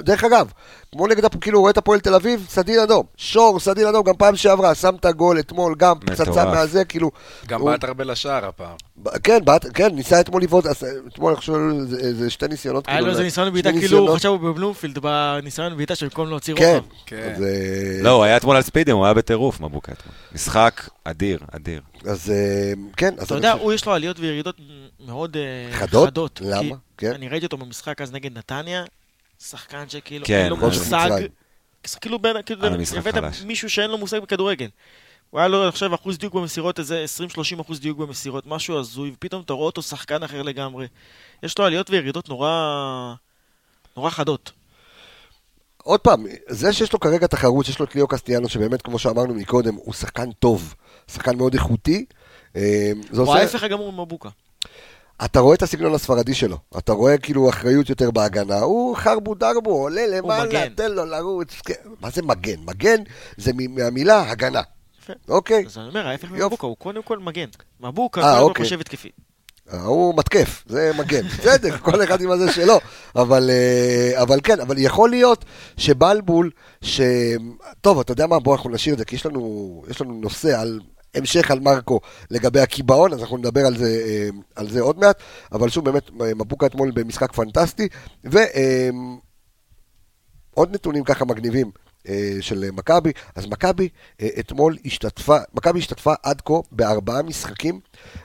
דרך אגב, כמו נגד, כאילו, הוא רואה את הפועל תל אביב, סדין אדום. שור, סדין אדום, גם פעם שעברה, שם את הגול אתמול, גם פצצה. מהזה, כאילו... גם הוא- בעט הרבה לשער הפעם. כן, בעט, כן, ניסה אתמול לבעוט, אתמול אני חושב זה שתי ניסיונות. היה לו כאילו, איזה ניסיון בעיטה, כאילו. הוא חשב בבלומפילד, בניסיון בעיטה שבמקום להוציא כן, רוחב. כן. אז, אה, לא, הוא היה אתמול על ספידים, הוא היה בטירוף, מבוקה אתמול. משחק אדיר, אדיר. אז אה, כן, אז אתה יודע, חושב- הוא יש לו עליות וירידות מאוד אה, חדות? חדות. למה? כן. אני ראיתי אותו במשחק אז נגד נתניה, שחקן שכאילו כן, אין לו מושג. מצרים. כאילו בין, כאילו, על המשחק הבאת חלש. מישהו שאין לו מושג בכדורגל. הוא היה לו, אני חושב, אחוז דיוק במסירות, איזה 20-30 אחוז דיוק במסירות, משהו הזוי, ופתאום אתה רואה אותו שחקן אחר לגמרי. יש לו עליות וירידות נורא... נורא חדות. עוד פעם, זה שיש לו כרגע תחרות, שיש לו את ליאו קסטיאנו, שבאמת, כמו שאמרנו מקודם, הוא שחקן טוב, שחקן מאוד איכותי. אה, זה הוא עושה... ההפך הגמור ממבוקה. אתה רואה את הסגנון הספרדי שלו, אתה רואה כאילו אחריות יותר בהגנה, הוא חרבו דרבו, עולה למעלה. תן לו לרוץ, כן. מה זה מגן? מגן זה מהמילה הגנה. אוקיי? אז אני אומר, ההפך. ממבוקה, הוא קודם כל מגן. מבוקה, קודם כל אוקיי. חושב התקפי. הוא מתקף, זה מגן. בסדר, כל אחד עם הזה שלו. אבל, אה, אבל כן, אבל יכול להיות שבלבול, ש... טוב, אתה יודע מה, בוא אנחנו נשאיר את זה, כי יש לנו, יש לנו נושא על... המשך על מרקו לגבי הקיבעון, אז אנחנו נדבר על זה, אה, על זה עוד מעט, אבל שוב, באמת, מבוקה אתמול במשחק פנטסטי, ועוד נתונים ככה מגניבים אה, של מכבי, אז מכבי אה, אתמול השתתפה, מכבי השתתפה עד כה בארבעה משחקים,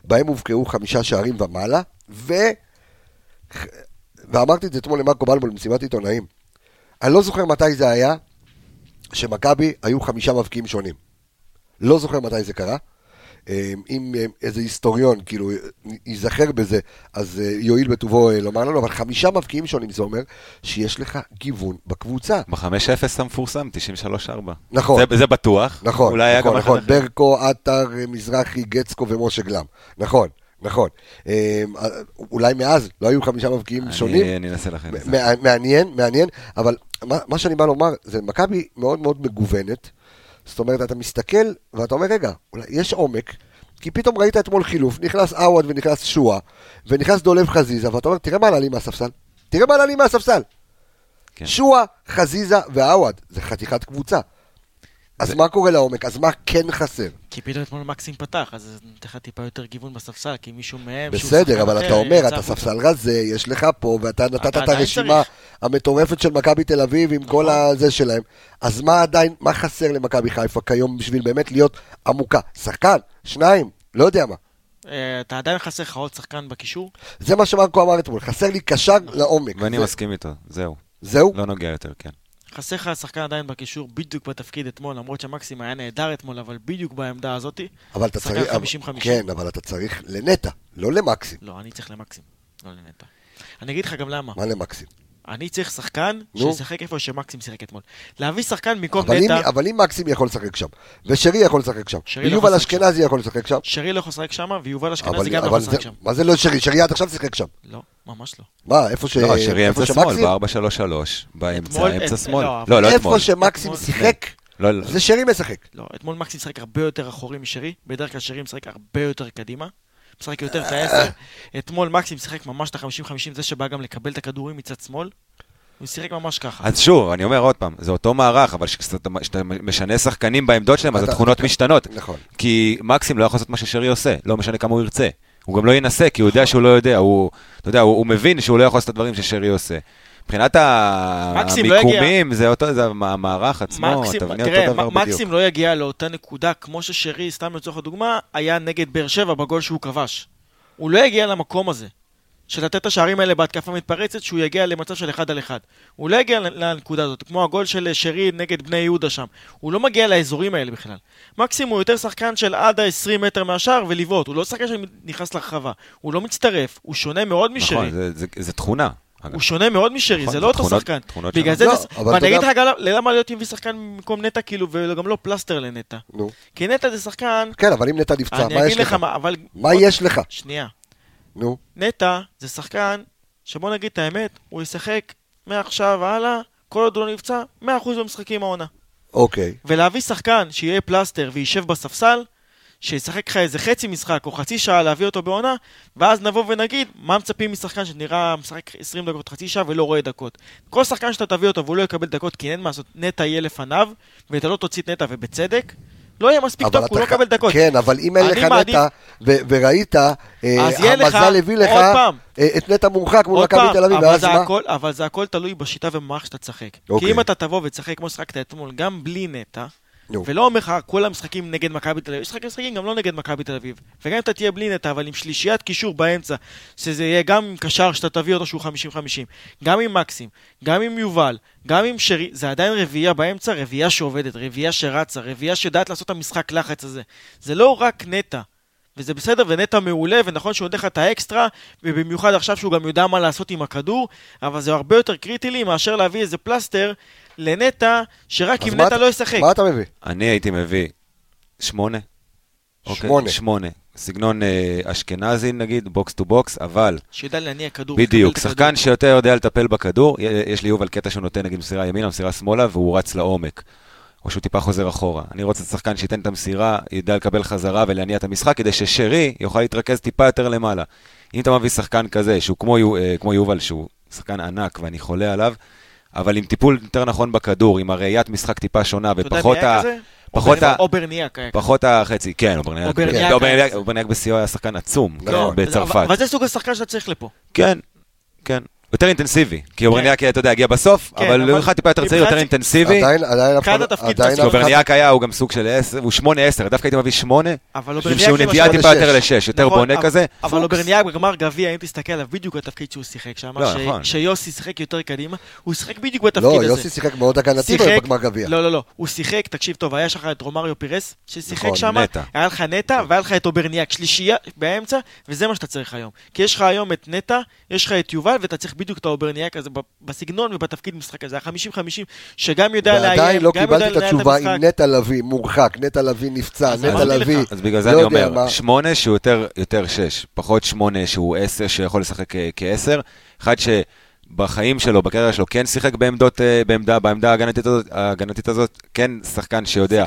בהם הובקעו חמישה שערים ומעלה, ו... ואמרתי את זה אתמול למרקו בלבול במסיבת עיתונאים. אני לא זוכר מתי זה היה, שמכבי היו חמישה מבקיעים שונים. לא זוכר מתי זה קרה. אה, אם אה, איזה היסטוריון, כאילו, ייזכר בזה, אז אה, יואיל בטובו אה, לומר לנו, אבל חמישה מבקיעים שונים, זה אומר שיש לך גיוון בקבוצה. ב-5-0 המפורסם, 93-4. נכון. זה, זה בטוח. נכון, אולי היה נכון, גם נכון, אחר. ברקו, עטר, מזרחי, גצקו ומשה גלם. נכון, נכון. אה, אולי מאז לא היו חמישה מבקיעים אני- שונים. אני אנסה לכם מעניין, מעניין, אבל מה, מה שאני בא לומר, זה מכבי מאוד מאוד מגוונת. זאת אומרת, אתה מסתכל ואתה אומר, רגע, אולי יש עומק, כי פתאום ראית אתמול חילוף, נכנס עווד ונכנס שואה, ונכנס דולב חזיזה, ואתה אומר, תראה מה עלה לי מהספסל. תראה מה עלה לי מהספסל. כן. שואה, חזיזה ועווד, זה חתיכת קבוצה. אז זה- מה קורה לעומק? אז מה כן חסר? כי פתאום אתמול מקסים פתח, אז נתן לך טיפה יותר גיוון בספסל, כי מישהו מהם... בסדר, אבל אתה אומר, אתה. ספסל רזה, יש לך פה, ואתה נתת את הרשימה. המטורפת של מכבי תל אביב עם כל נכון. הזה שלהם. אז מה עדיין, מה חסר למכבי חיפה כיום בשביל באמת להיות עמוקה? שחקן? שניים? לא יודע מה. אה, אתה עדיין חסר לך עוד שחקן בקישור? זה מה שמרקו אמר אתמול, חסר לי קשר לעומק. ואני מסכים איתו, זהו. זהו? לא נוגע יותר, כן. חסר לך שחקן עדיין בקישור בדיוק בתפקיד אתמול, למרות שמקסים היה נהדר אתמול, אבל בדיוק בעמדה הזאתי. אבל אתה שחקן צריך... 50-50. כן, אבל אתה צריך לנטע, לא למקסים. לא, אני צריך למקסים, לא לנטע. אני אגיד לך גם למה. מה למקסים? אני צריך שחקן נו. שישחק איפה שמקסים שיחק אתמול. להביא שחקן במקום אבל אם, נטע, אבל אם מקסים יכול לשחק שם, ושרי יכול לשחק שם, לא ויובל אשכנזי יכול לשחק שם, שרי לא יכול לשחק שם, ויובל אשכנזי גם לא יכול לשחק שם. מה זה לא שרי? שרי עד עכשיו שיחק שם. לא, ממש לא. מה, איפה ש... לא, שרי איפה אמצע שמאל, שמקסים? ב-4-3-3, באמצע, אמצע את- שמאל. לא, לא, לא אתמול. איפה שמקסים שיחק, לא, לא. זה שרי משחק. לא, אתמול מקסים משחק הרבה יותר אחורי משרי, בדרך כלל שרי משחק הרבה יותר קדימה. משחק יותר את העשר. אתמול מקסים שיחק ממש את ה-50-50, זה שבא גם לקבל את הכדורים מצד שמאל. הוא שיחק ממש ככה. אז שוב, אני אומר עוד פעם, זה אותו מערך, אבל כשאתה משנה שחקנים בעמדות שלהם, אז התכונות משתנות. נכון. כי מקסים לא יכול לעשות מה ששרי עושה, לא משנה כמה הוא ירצה. הוא גם לא ינסה, כי הוא יודע שהוא לא יודע, הוא, אתה יודע, הוא, הוא מבין שהוא לא יכול לעשות את הדברים ששרי עושה. מבחינת מקסים לא המיקומים, זה אותו, זה המ- המערך עצמו, מקסים, תבנית תראה, אותו דבר בדיוק. מקסים לא יגיע לאותה נקודה כמו ששרי, סתם לצורך הדוגמה, היה נגד באר שבע בגול שהוא כבש. הוא לא יגיע למקום הזה. של לתת את השערים האלה בהתקפה מתפרצת, שהוא יגיע למצב של אחד על אחד. הוא לא יגיע לנקודה הזאת, כמו הגול של שרי נגד בני יהודה שם. הוא לא מגיע לאזורים האלה בכלל. מקסימום הוא יותר שחקן של עד ה-20 מטר מהשער ולבעוט. הוא לא שחקן שנכנס לרחבה. הוא לא מצטרף, הוא שונה מאוד משרי. נכון, זה, זה, זה תכונה. אגב. הוא שונה מאוד משרי, נכון, זה לא אותו תכונות- שחקן. תכונות בגלל. זה, לא, זה- ואני אגיד לך גם למה להיות מביא שחקן במקום נטע, כאילו, וגם לא פלסטר לנטע. נו. כי נטע זה שחקן, כן, אבל אם נטע נפצע, מה יש לך לך? מה, אבל... מה יש לך? שנייה. נו. נטע זה שחקן, שבוא נגיד את האמת, הוא ישחק מעכשיו והלאה, כל עוד הוא לא נפצע, 100% במשחקים העונה. אוקיי. ולהביא שחקן שיהיה פלסטר וישב בספסל, שישחק לך איזה חצי משחק או חצי שעה להביא אותו בעונה, ואז נבוא ונגיד, מה מצפים משחקן שנראה משחק 20 דקות, חצי שעה ולא רואה דקות. כל שחקן שאתה תביא אותו והוא לא יקבל דקות כי אין מה לעשות, נטע יהיה לפניו, ואתה לא תוציא את נטע ובצדק, לא יהיה מספיק טוב, הוא לא יקבל דקות. כן, אבל אם אין לך נטע, וראית, אה, המזל הביא לך. אה, את נטע מורחק מול מכבי תל אביב, ואז מה? אבל זה הכל תלוי בשיטה ובמערך שאתה תשחק. אוקיי. כי אם אתה תבוא ותשחק כמו ששחקת אתמול, גם בלי נטע. ולא אומר לך כל המשחקים נגד מכבי תל אביב, יש לך משחקים גם לא נגד מכבי תל אביב. וגם אם אתה תהיה בלי נטע, אבל עם שלישיית קישור באמצע, שזה יהיה גם עם קשר שאתה תביא אותו שהוא 50-50, גם עם מקסים, גם עם יובל, גם עם שרי, זה עדיין רביעייה באמצע, רביעייה שעובדת, רביעייה שרצה, רביעייה שיודעת לעשות את המשחק לחץ הזה. זה לא רק נטע. וזה בסדר, ונטע מעולה, ונכון שהוא נותן לך את האקסטרה, ובמיוחד עכשיו שהוא גם יודע מה לעשות עם הכדור, אבל זה הרבה יותר קריטי לי מאשר להביא איזה פלסטר לנטע, שרק אם נטע לא ישחק. מה אתה מביא? אני הייתי מביא שמונה. אוקיי? שמונה. שמונה. סגנון אה, אשכנזי נגיד, box to box, אבל שיודע להניע כדור. בדיוק, שחקן. שיותר יודע לטפל בכדור, יש לי יובל קטע שהוא נותן נגיד מסירה ימינה, מסירה שמאלה, והוא רץ לעומק. או שהוא טיפה חוזר אחורה. אני רוצה שחקן שייתן את המסירה, ידע לקבל חזרה ולהניע את המשחק, כדי ששרי יוכל להתרכז טיפה יותר למעלה. אם אתה מביא שחקן כזה, שהוא כמו, יו- אה, כמו יובל, שהוא שחקן ענק ואני חולה עליו, אבל עם טיפול יותר נכון בכדור, עם הראיית משחק טיפה שונה, אתה יודע ופחות מי היה ה... כזה? פחות ה... אוברניאק. פחות החצי, כן, אוברניאק. אוברניאק. אוברניאק בשיאו היה שחקן עצום, לא, כן, בצרפת. אבל זה סוג השחקן שאתה צריך לפה. כן, כן. יותר אינטנסיבי, כי אוברניאק, אתה יודע, הגיע בסוף, כן, אבל הוא אחד טיפה יותר צעיר, יותר אינטנסיבי. עדיין, עדיין עדיין אחד- אוברניאק היה, הוא גם סוג של 10, הוא 8-10, דווקא הייתי מביא 8, אבל עם אוברניאק... שהוא נטייה טיפה לשש. יותר ל-6, יותר נכון, בונה אבל- כזה. אבל אוברניאק בגמר גביע, אם תסתכל עליו, בדיוק התפקיד שהוא שיחק שם, לא, נכון. שיוסי שיחק יותר קדימה, הוא שיחק בדיוק בתפקיד לא, הזה. יוסי שיחק מאוד הגנתי בגמר גביע. לא, לא, לא. הוא שיחק, תקשיב טוב, היה לך את רומריו פירס, ששיחק נכון, שם, נטע. היה לך נטע, והיה לך את אוברניאק, שלישייה באמצע, וזה מה שאתה צריך היום. כי יש לך היום את נטע, יש לך את יובל, ואתה צריך בדיוק את האוברניאק הזה בסגנון ובתפקיד משחק הזה. ה-50-50, שגם יודע לאיים, ועדיין לא גם יודע קיבלתי את התשובה. אם נטע לביא מורחק, נטע לביא נפצע, אז נטע. לביא, אז בגלל זה לא אני אומר, מה. 8 שהוא יותר- יותר 6, פחות 8 שהוא 10, שיכול לשחק כ-10. אחד שבחיים שלו, בקריירה שלו, כן שיחק בעמדות, אה, בעמדה, בעמדה ההגנתית הזאת, ההגנתית הזאת, כן שחקן שיודע.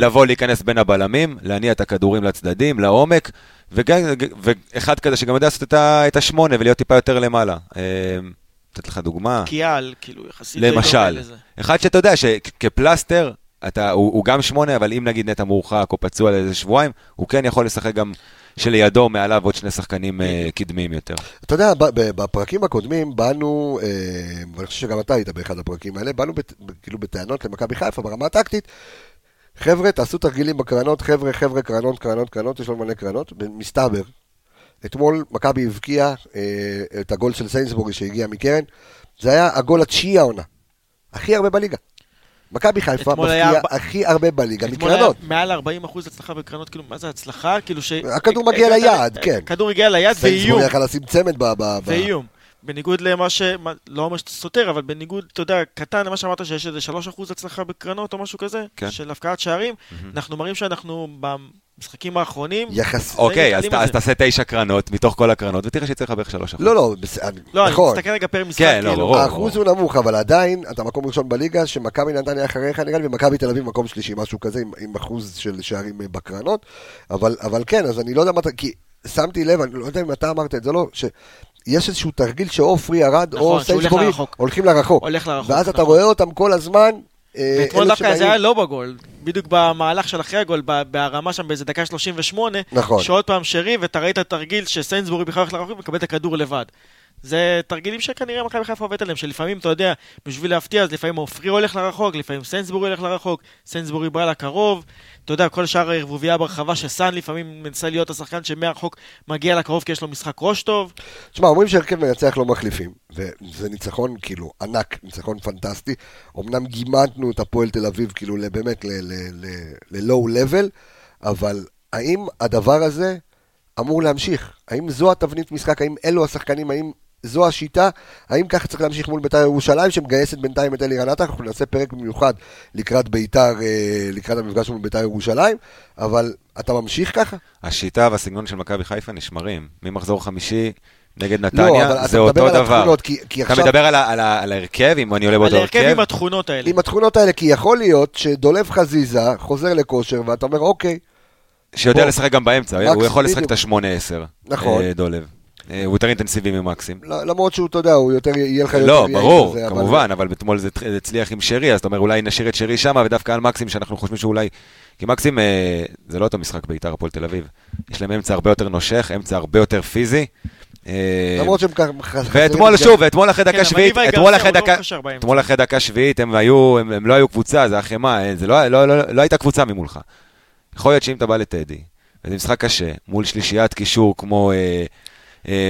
לבוא להיכנס בין הבלמים, להניע את הכדורים לצדדים, לעומק, וגם, ואחד כזה שגם יודע לעשות את ה- את השמונה ולהיות טיפה יותר למעלה. אה, לתת לך דוגמה. קיאל, כאילו, יחסית... למשל, לזה. אחד שאתה יודע שכפלסטר, אתה, הוא, הוא גם שמונה, אבל אם נגיד נטע מורחק או פצוע לאיזה שבועיים, הוא כן יכול לשחק גם שלידו, מעליו עוד שני שחקנים אה, קדמיים יותר. אתה יודע, בפרקים הקודמים באנו, אה, ואני חושב שגם אתה היית באחד הפרקים האלה, באנו כאילו בטענות למכבי חיפה ברמה הטקטית. חבר'ה, תעשו תרגילים בקרנות, חבר'ה, חבר'ה, קרנות, קרנות, קרנות, יש לנו מלא קרנות. מסתבר, אתמול מכבי הבקיעה אה, את הגול של סיינסבורי שהגיע מקרן, זה היה הגול התשיעי העונה. הכי הרבה בליגה. מכבי חיפה היה מפקיעה ארבע- הכי הרבה בליגה אתמול היה מקרנות. מעל 40% הצלחה בקרנות, כאילו, מה זה הצלחה? כאילו ש... הכדור מגיע הגעת- ליעד, כן. הכדור הגיע ליעד ואיום. סיינסבורג יכל לשים צמד ב... ב- ב- ואיום. בניגוד למה ש... לא אומר שאתה סותר, אבל בניגוד, אתה יודע, קטן למה שאמרת שיש איזה 3% הצלחה בקרנות או משהו כזה, כן. של הפקעת שערים, אנחנו מראים שאנחנו במשחקים האחרונים... יחס... אוקיי, אז ת- אז. תעשה תשע קרנות מתוך כל הקרנות, ותראה שצריך בערך שלוש אחוז. לא, לא, בס- לא, נכון. אני מסתכל רגע פר משחק, כן, לא, כאילו. ברור. האחוז הוא נמוך, אבל עדיין אתה מקום ראשון בליגה, שמכבי נתניה אחריך נראה לי, ומכבי תל אביב מקום שלישי, משהו כזה, עם, עם אחוז של שערים אה, בקרנות. אבל, אבל כן, אז אני לא יודע מה אתה, כי שמתי לב, אני לא יודע אם אתה אמרת את זה, לא, שיש איזשהו תרגיל שעופרי ארד, נכון, או סיינסבורי. הולכים לרחוק. הולך לרחוק, ואז אתה נכון. רואה אותם כל הזמן, ואתמול אלה דווקא זה היה לא בגול, בדיוק במהלך של אחרי הגול, בהרמה שם באיזה דקה 38, נכון. שעוד פעם שרי, ואתה ראית תרגיל שסיינסבורי בכלל הולך לרחוק ומקבל את הכדור לבד. זה תרגילים שכנראה מכבי חיפה עובדת עליהם, שלפעמים, אתה יודע, בשביל להפתיע, אז לפעמים עופרי הולך לרחוק, לפעמים סיינסבורי הולך לרחוק, סיינסבורי בא לקרוב, אתה יודע, כל שאר הערבוביה ברחבה שסאן לפעמים מנסה להיות השחקן שמהרחוק מגיע לקרוב כי יש לו משחק ראש טוב. תשמע, אומרים שהרכב מנצח לא מחליפים, וזה ניצחון כאילו ענק, ניצחון פנטסטי. אמנם גימדנו את הפועל תל אביב כאילו באמת ל-low level, אבל האם הדבר הזה אמור להמשיך? האם זו התבנית משחק? האם אלו השחקנים? האם זו השיטה? האם ככה צריך להמשיך מול בית"ר ירושלים, שמגייסת בינתיים את אלירן עטר? אנחנו נעשה פרק במיוחד לקראת בית"ר, אה, לקראת המפגש מול בית"ר ירושלים, אבל אתה ממשיך ככה? השיטה והסגנון של מכבי חיפה נשמרים. ממחזור חמישי נגד לא, נתניה, אתה זה אותו על דבר. התכונות, כי- כי אתה עכשיו- מדבר על על על ההרכב, אם אני עולה על באותו ההרכב הרכב? עם התכונות האלה. עם התכונות האלה, כי יכול להיות שדולב חזיזה חוזר לכושר, ואתה אומר, אוקיי, שיודע בוא. לשחק גם באמצע, הוא יכול לשחק. את ה-8-10. נכון. אה, דולב. אה, הוא יותר אינטנסיבי ממקסים. למרות שהוא, אתה יודע, הוא יותר, יהיה לך יותר לא, ברור, כמובן, אבל אתמול זה הצליח עם שרי, אז אתה אומר אולי נשאיר את שרי שמה, ודווקא על מקסים, שאנחנו חושבים שאולי... כי מקסים, אה, זה לא אותו משחק בית"ר הפועל תל אביב. יש להם אמצע הרבה יותר נושך, אמצע הרבה יותר פיזי. אה, למרות שהם ככה. ואתמול, שוב, ואתמול אחרי כן, דקה שביעית, אתמול אחרי לא דקה. אתמול אחרי דקה שביעית הם היו, הם לא היו קבוצה, זה החמאה, אה, זה לא- לא- לא הייתה קבוצה ממולך. יכול להיות שאם אתה בא לטדי, וזה משחק קשה, מול שלישיית קישור כמו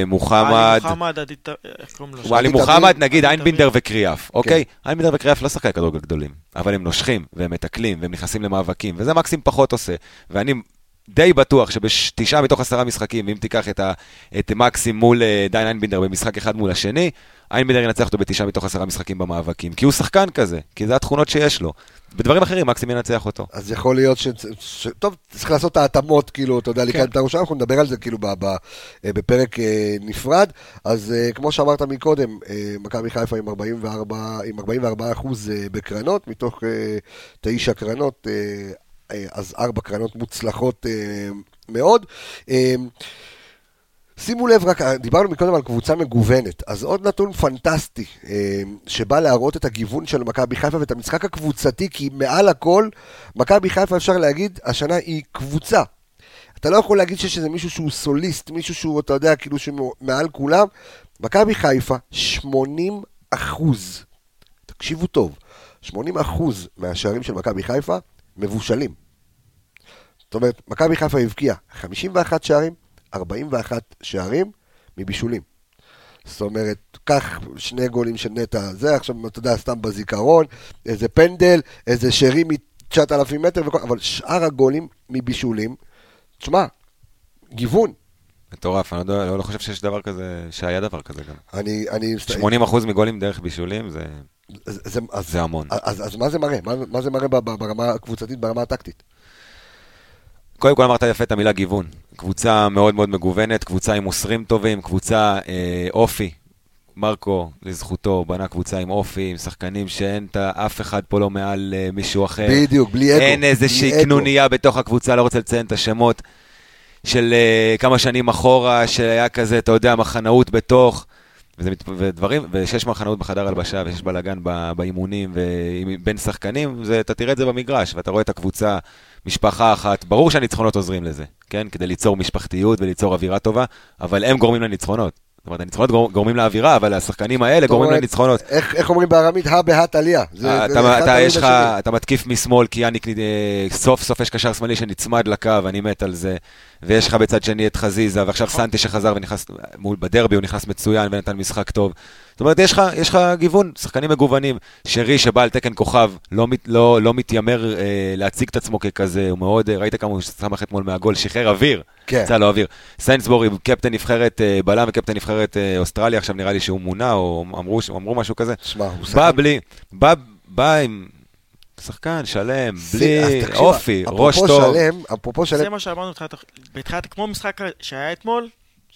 מוחמד, עלי מוחמד, עדי ט- איך קוראים לו? עלי מוחמד. נגיד איינבינדר. וקריאף, אוקיי? איינבינדר וקריאף לא שחקי כדורגל גדולים, אבל הם נושכים, והם מתקלים, והם נכנסים למאבקים, וזה מקסים פחות עושה. ואני די בטוח שבתשעה מתוך עשרה משחקים, אם תיקח את, ה, את מקסים מול אה, דיין איינבינדר במשחק אחד מול השני, איינבינדר ינצח אותו בתשעה מתוך עשרה משחקים במאבקים, כי הוא שחקן כזה, כי זה התכונות שיש לו. בדברים אחרים מקסים ינצח אותו. אז יכול להיות ש... ש... טוב, צריך לעשות את ההתאמות, כאילו, אתה יודע, כן. לקראת בית"ר ירושלים, אנחנו נדבר על זה כאילו ב... ב... אה, בפרק אה, נפרד. אז אה, כמו שאמרת מקודם, מכבי חיפה עם 44, עם 44 אחוז בקרנות, מתוך תשע קרנות, אז ארבע קרנות מוצלחות מאוד. שימו לב, רק דיברנו מקודם על קבוצה מגוונת, אז עוד נתון פנטסטי, אה, שבא להראות את הגיוון של מכבי חיפה ואת המשחק הקבוצתי, כי מעל הכל, מכבי חיפה אפשר להגיד, השנה היא קבוצה. אתה לא יכול להגיד שיש איזה מישהו שהוא סוליסט, מישהו שהוא, אתה יודע, כאילו שמעל כולם. מכבי חיפה, 80 אחוז, תקשיבו טוב, 80 אחוז מהשערים של מכבי חיפה מבושלים. זאת אומרת, מכבי חיפה הבקיעה 51 שערים, 41 שערים מבישולים. זאת אומרת, קח שני גולים של נטע, זה עכשיו, אתה יודע, סתם בזיכרון, איזה פנדל, איזה שרי מ-9,000 מטר, וכל, אבל שאר הגולים מבישולים, תשמע, גיוון. מטורף, אני לא, לא, חושב שיש דבר כזה, שהיה דבר כזה גם. אני, אני, 80% מגולים דרך בישולים, זה, זה, זה, אז, זה המון. אז, אז מה זה מראה? מה, מה זה מראה ברמה הקבוצתית, ברמה הטקטית? קודם כל אמרת יפה את המילה גיוון. קבוצה מאוד מאוד מגוונת, קבוצה עם מוסרים טובים, קבוצה אה, אופי. מרקו, לזכותו, בנה קבוצה עם אופי, עם שחקנים שאין את אף אחד פה לא מעל אה, מישהו אחר. בדיוק, בלי אגו. אין איזושהי. קנוניה בתוך הקבוצה, לא רוצה לציין את השמות של uh, כמה שנים אחורה, שהיה כזה, אתה יודע, מחנאות בתוך, וזה, ודברים, ושיש מחנאות בחדר הלבשה, ויש בלאגן באימונים, ובין שחקנים, זה, אתה תראה את זה במגרש, ואתה רואה את הקבוצה, משפחה אחת, ברור שהניצחונות עוזרים לזה, כן? כדי ליצור משפחתיות וליצור אווירה טובה, אבל הם גורמים לניצחונות. זאת אומרת, הניצחונות גור- גורמים לאווירה, אבל השחקנים האלה גורמים אומרת, לניצחונות. איך, איך אומרים בארמית? הא בהא תליא. אה, אתה, מתקיף משמאל, כי יאניק, אה, סוף סוף יש קשר שמאלי שנצמד לקו, אני מת על זה. ויש לך בצד שני את חזיזה, ועכשיו סנטי שחזר ונכנס, מול בדרבי הוא נכנס מצוין ונתן משחק טוב. זאת אומרת, יש לך, יש לך גיוון, שחקנים מגוונים. שרי שבא על תקן כוכב, לא, מת- לא, לא מתיימר אה, להציג את עצמו ככזה, הוא מאוד, אה, ראית כמה הוא שמח אתמול מהגול, שחרר אוויר, כן. יצא לו אוויר. סיינסבורי, קפטן נבחרת אה, בלם וקפטן נבחרת אה, אוסטרליה, עכשיו נראה לי שהוא מונה, או אמרו, אמרו משהו כזה. שמע, הוא בא שחקן- בלי, בא, בא עם שחקן שלם, בלי אופי, ראש אפרופו טוב. שלם, אפרופו זה שלם, מה שאמרנו בתחילת, כמו משחק שהיה אתמול,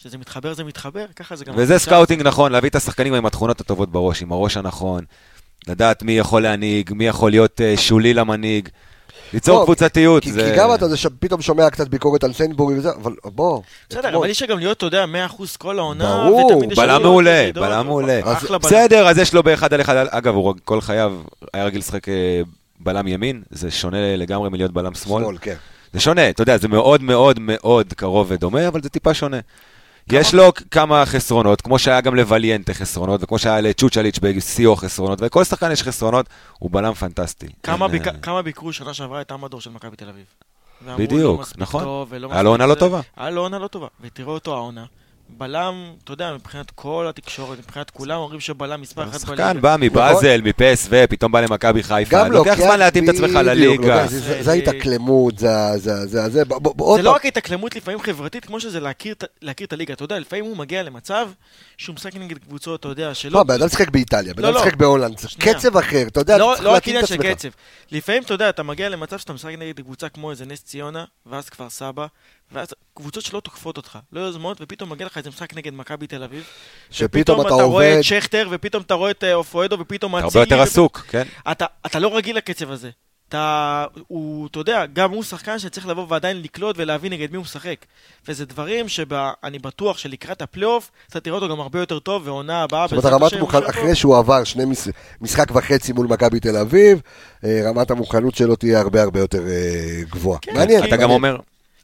שזה מתחבר זה מתחבר, ככה זה גם... וזה עכשיו. scouting נכון, להביא את השחקנים עם התכונות הטובות בראש, עם הראש הנכון, לדעת מי יכול להנהיג, מי יכול להיות אה, שולי למנהיג, ליצור לא, קבוצתיות. כי זה- כי גם אתה יודע שפתאום שומע קצת ביקורת על סיינסבורי וזה, אבל בוא. בסדר, אתמול- אבל אפשר גם להיות, אתה יודע, 100% כל העונה, ברור, ותמיד יש בלם מעולה, בלם מעולה. בסדר, אז יש לו באחד על אחד, אגב, הוא כל חייו היה רגיל לשחק אה, בלם ימין, זה שונה לגמרי מלהיות בלם שמאל. שמאל, כן. זה שונה, אתה יודע, זה מאוד מאוד מאוד קרוב ודומה, אבל זה טיפה שונה. יש לו כמה חסרונות, כמו שהיה גם לווליאנטה חסרונות, וכמו שהיה לצ'וצ'ליץ' בשיאו חסרונות, וכל שחקן יש חסרונות, הוא בלם פנטסטי. כמה אין, ביק- אה, כמה ביקרו שנה שעברה את המדור של מכבי תל אביב? בדיוק, לא נכון. היה לו עונה לא. טובה. היה לו עונה לא טובה, ותראו אותו העונה. בלם, אתה יודע, מבחינת כל התקשורת, מבחינת כולם, אומרים שבלם מספר אחת שחקן בא מבאזל, מפסו, פתאום בא למכבי חיפה, נכון. גם לוקח זמן להתאים את עצמך לליגה. זה- זה זה ההתאקלמות, זה זה זה זה, בוא, עוד זה לא. רק התאקלמות לפעמים חברתית, כמו שזה להכיר את- הליגה. אתה יודע, לפעמים הוא מגיע למצב שהוא משחק נגד קבוצות, אתה יודע, שלא... לא, בן אדם שיחק באיטליה, בן לא, אדם לא. שיחק בהולנד, זה. קצב אחר, אתה יודע, אתה לא, צריך לא רק להתאים את עניין של עצמך. קצב. לפעמים, אתה יודע, אתה מגיע למצב שאתה משחק נגד קבוצה כמו איזה נס ציונה, ואז כפר סבא, ואז קבוצות שלא תוקפות אותך, לא יוזמות, ופתאום מגיע לך איזה משחק נגד מכבי תל אביב. שפתאום אתה אתה רואה עובד, את שכטר, ופתאום אתה רואה את אה, אופואדו, ופתאום הרבה אצילי, יותר ופ- עסוק, כן? אתה, אתה לא רגיל לקצב הזה. אתה, הוא, אתה יודע, גם הוא שחקן שצריך לבוא ועדיין לקלוט ולהבין נגד מי הוא משחק. וזה דברים שאני בטוח שלקראת הפלייאוף, אתה תראה אותו גם הרבה יותר טוב, ועונה הבאה, זאת אומרת, רמת מוכנות, אחרי שהוא עבר שני מש- משחק וחצי מול מכבי תל אביב, אה, רמת המוכנות שלו תהיה הרבה הרבה יותר אה, גבוהה. כן, מעניין, אתה גם. אומר,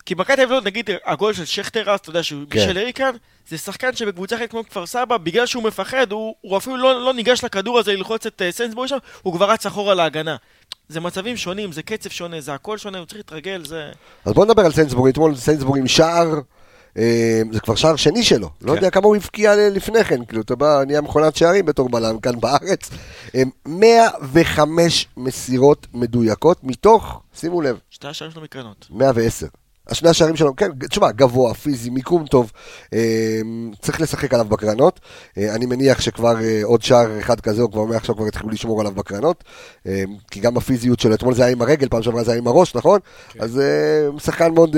כי מכבי תל אביב, נגיד, הגול של שכטר אז, אתה יודע, שהוא כן. בישל אריקן, זה שחקן שבקבוצה אחרת כמו כפר סבא, בגלל שהוא מפחד, הוא, הוא אפילו לא, לא ניגש לכדור הזה ללחוץ את אה, סיינסבורי שם, הוא כבר רץ אחורה להגנה. זה מצבים שונים, זה קצב שונה, זה הכל שונה, הוא צריך להתרגל, זה... אז בוא נדבר על סיינסבורי, אתמול סיינסבורי עם שער, אה, זה כבר שער שני שלו, לא כן. יודע כמה הוא הבקיע ל- לפני כן, כאילו, אתה בא, נהיה מכונת שערים בתור בלם כאן בארץ. אה, 105 מסירות מדויקות מתוך, שימו לב, שתי השערים שלו מקרנות. 110. השני השערים שלו, כן, תשמע, גבוה, פיזי, מיקום טוב, אה, צריך לשחק עליו בקרנות. אה, אני מניח שכבר אה, עוד שער אחד כזה, או כבר מעכשיו כבר יתחילו לשמור עליו בקרנות. כי גם הפיזיות שלו, אתמול זה היה עם הרגל, פעם שעברה זה היה עם הראש, נכון? אז אה, שחקן מאוד...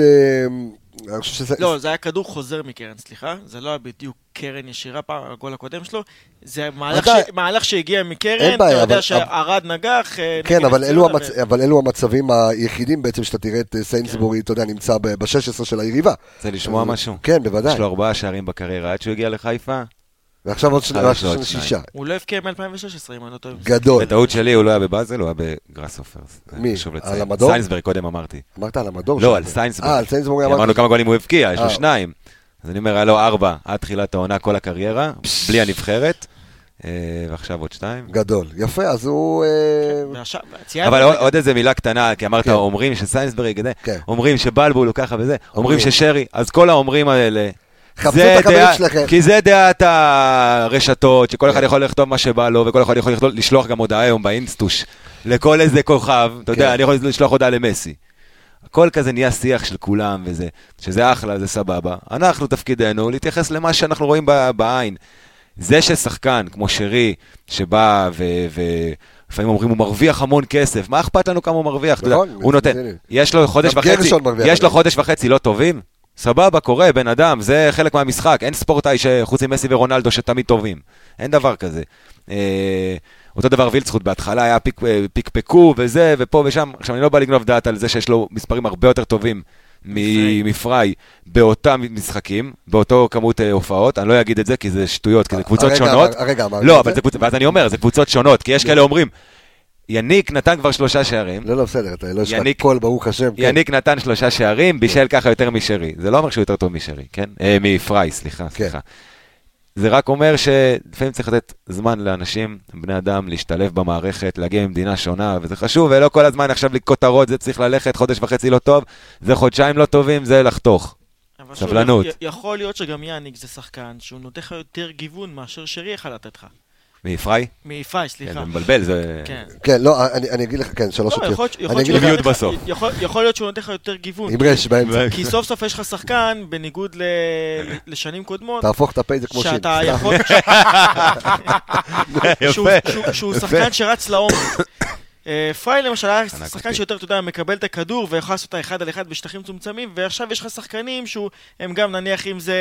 אני חושב שזה... לא, זה היה כדור חוזר מקרן, סליחה. זה לא היה בדיוק קרן ישירה, פעם, הגול הקודם שלו. זה מהלך, אתה- ש... מהלך שהגיע מקרן, אין בעיה, אתה יודע אבל- שערד נגח. אה, כן, אבל אלו, המצ... אבל אלו המצבים היחידים בעצם שאתה תראה את אה, כן. סיינסבורי, אתה יודע, נמצא ב-16 של היריבה. רוצה לשמוע אז- משהו? כן, בוודאי. יש לו ארבעה שערים בקריירה עד שהוא הגיע לחיפה. ועכשיו עוד שניים. שישה. הוא לא הבקיע מ-2016, אם אני לא טועה. גדול. בטעות שלי הוא לא היה בבאזל, הוא היה בגראסופרס. מי? על. המדור? סיינסברג קודם אמרתי. אמרת על המדור? לא. על סיינסבורי. אה, על סיינסבורי כי אמרנו אמרתי. כמה גולים הוא הבקיע, יש אה. לו שניים. אז אני אומר, היה לו ארבע עד תחילת העונה כל הקריירה, בלי הנבחרת, אה, ועכשיו עוד שתיים. גדול. יפה, אז הוא... אה, ציינת אבל עוד- זה. עוד איזה מילה קטנה, כי אמרת, כן. אומרים שסיינסבורי, כן. אומרים שבלבול הוא ככה וזה, אומרים. ששרי, אז כל האומרים האלה, חפשו את החברים שלכם. כי זה דעת הרשתות, שכל אחד. יכול לכתוב מה שבא לו, וכל אחד יכול לשלוח גם הודעה היום באינסטוש, לכל איזה כוכב, אתה יודע, כן. אני יכול לשלוח הודעה למסי. הכל כזה נהיה שיח של כולם וזה, שזה אחלה, זה סבבה. אנחנו, תפקידנו, להתייחס למה שאנחנו רואים בעין. זה ששחקן כמו שרי, שבא ו... לפעמים אומרים הוא מרוויח המון כסף, מה אכפת לנו כמה הוא מרוויח? אתה יודע, נכון, הוא נותן, יש לו חודש וחצי, יש לו. חודש וחצי לא טובים? סבבה, קורה, בן אדם, זה חלק מהמשחק, אין ספורטאי שחוץ ממסי ורונלדו שתמיד טובים, אין דבר כזה. אה, אותו דבר וילצחוט, בהתחלה היה פיק, אה, פיקפקו וזה, ופה ושם, עכשיו אני לא בא לגנוב דעת על זה שיש לו מספרים הרבה יותר טובים מפריי. באותם משחקים, באותו כמות אה, הופעות, אני לא אגיד את זה כי זה שטויות, כי זה קבוצות הרגע שונות. הרגע אמרתי לא, את זה. זה קבוצות, ואז אני אומר, זה קבוצות שונות, כי יש כאלה אומרים, יניק נתן כבר שלושה שערים, לא, לא, בסדר, אתה לא יש לך יניק- קול, ברוך השם. כן. יניק נתן שלושה שערים, בישל ככה יותר משרי. זה לא אומר שהוא יותר טוב משרי, כן? אה, מפריי, סליחה, כן. סליחה. זה רק אומר שלפעמים צריך לתת זמן לאנשים, בני אדם, להשתלב במערכת, להגיע ממדינה שונה, וזה חשוב, ולא כל הזמן עכשיו לכותרות, זה צריך ללכת, חודש וחצי לא טוב, זה חודשיים לא טובים, זה לחתוך. סבלנות. יכול להיות שגם יאניק זה שחקן שהוא נותן לך יותר גיוון מאשר שרי יכול לתת לך. מפריי? מפאי, כן, סליחה. זה מבלבל, זה... כן. כן, לא, אני אני אגיד לך, כן, שלוש לא, אותיות. יכול להיות- יכול אני אגיד לך, בסוף. יכול- יכול להיות שהוא נותן לך יותר גיוון. עם רש באמצע. כי סוף סוף יש לך שחקן, בניגוד ל- לשנים קודמות, תהפוך את הפה, זה כמו שין. שאתה. יכול... יפה. שהוא שחקן שרץ לעומק. אה, פריי למשל היה שחקן. שיותר, אתה יודע, מקבל את הכדור ויכול לעשות אותה אחד על אחד בשטחים מצומצמים, ועכשיו יש לך שחקנים שהם גם, נניח אם זה,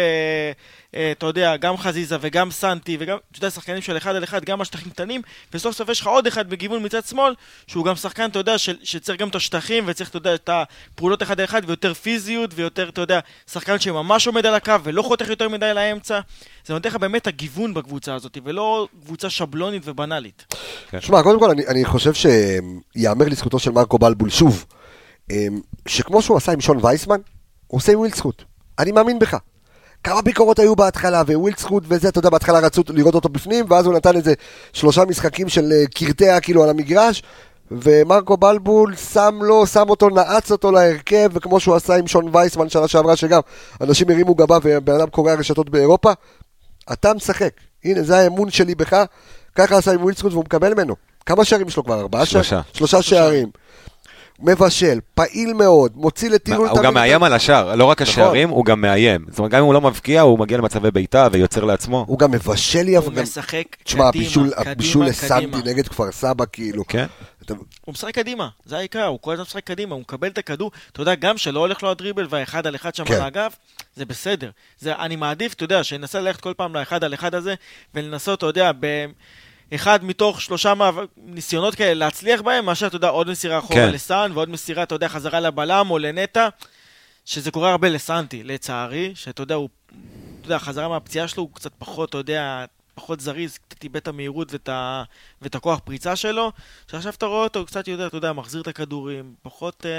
אה, אתה יודע, גם חזיזה וגם סנטי, וגם, אתה יודע, שחקנים של אחד על אחד, גם בשטחים קטנים, וסוף סוף יש לך עוד אחד בגיוון מצד שמאל, שהוא גם שחקן, אתה יודע, שצריך גם את השטחים, וצריך, אתה יודע, את הפעולות אחד על אחד, ויותר פיזיות, ויותר, אתה יודע, שחקן שממש עומד על הקו, ולא חותך יותר מדי לאמצע. זה נותן לך באמת את הגיוון בקבוצה הזאת, ולא קבוצה שבלונית ובנאלית. שמע, קודם כל, אני, אני חושב שיאמר לזכותו של מרקו בלבול, שוב, אמ, שכמו שהוא עשה עם שון וייסמן, הוא עושה עם ווילדסקוט. אני מאמין בך. כמה ביקורות היו בהתחלה, ווילדסקוט וזה, אתה יודע, בהתחלה רצו לראות אותו בפנים, ואז הוא נתן איזה שלושה משחקים של אה, קרטע כאילו על המגרש, ומרקו בלבול שם לו, שם אותו, נעץ אותו להרכב, וכמו שהוא עשה עם שון וייסמן שנה שעברה, שגם אנשים הרימו גבה ובן אדם קורע רשתות באירופה, אתה משחק. הנה, זה האמון שלי בך. ככה עשה עם ווילדסקוט והוא מקבל ממנו. כמה שערים יש לו כבר? ארבעה שלושה. שערים? שלושה שערים. מבשל, פעיל מאוד, מוציא לטיול הוא גם מאיים על השער, לא רק השערים, הוא גם מאיים. זאת אומרת, גם אם הוא לא מבקיע, הוא מגיע למצבי בעיטה ויוצר לעצמו. הוא גם מבשל אבל הוא גם... משחק תשמע, קדימה, הבישול- קדימה, הבישול לסנטי קדימה. נגד כפר סבא, כאילו. כן. הוא משחק קדימה, זה העיקר, הוא כל הזמן משחק קדימה, הוא מקבל את הכדור, אתה יודע, גם שלא הולך לו הדריבל והאחד על אחד שם כן. על האגף, זה בסדר. זה, אני מעדיף, אתה יודע, שינסה ללכת כל פעם לאחד על אחד הזה, ולנסות, אתה יודע, באחד מתוך שלושה מאב- ניסיונות כאלה להצליח בהם, מאשר, אתה יודע, עוד מסירה אחורה כן. לסאן, ועוד מסירה, אתה יודע, חזרה לבלם או לנטע, שזה קורה הרבה לסנטי, לצערי, שאתה יודע, הוא, אתה יודע, חזרה מהפציעה שלו הוא קצת פחות, אתה יודע, פחות זריז, קצת איבד את המהירות ואת, ה... ואת הכוח פריצה שלו, שעכשיו אתה רואה אותו, הוא קצת יודע, אתה יודע, מחזיר את הכדורים, פחות... אה,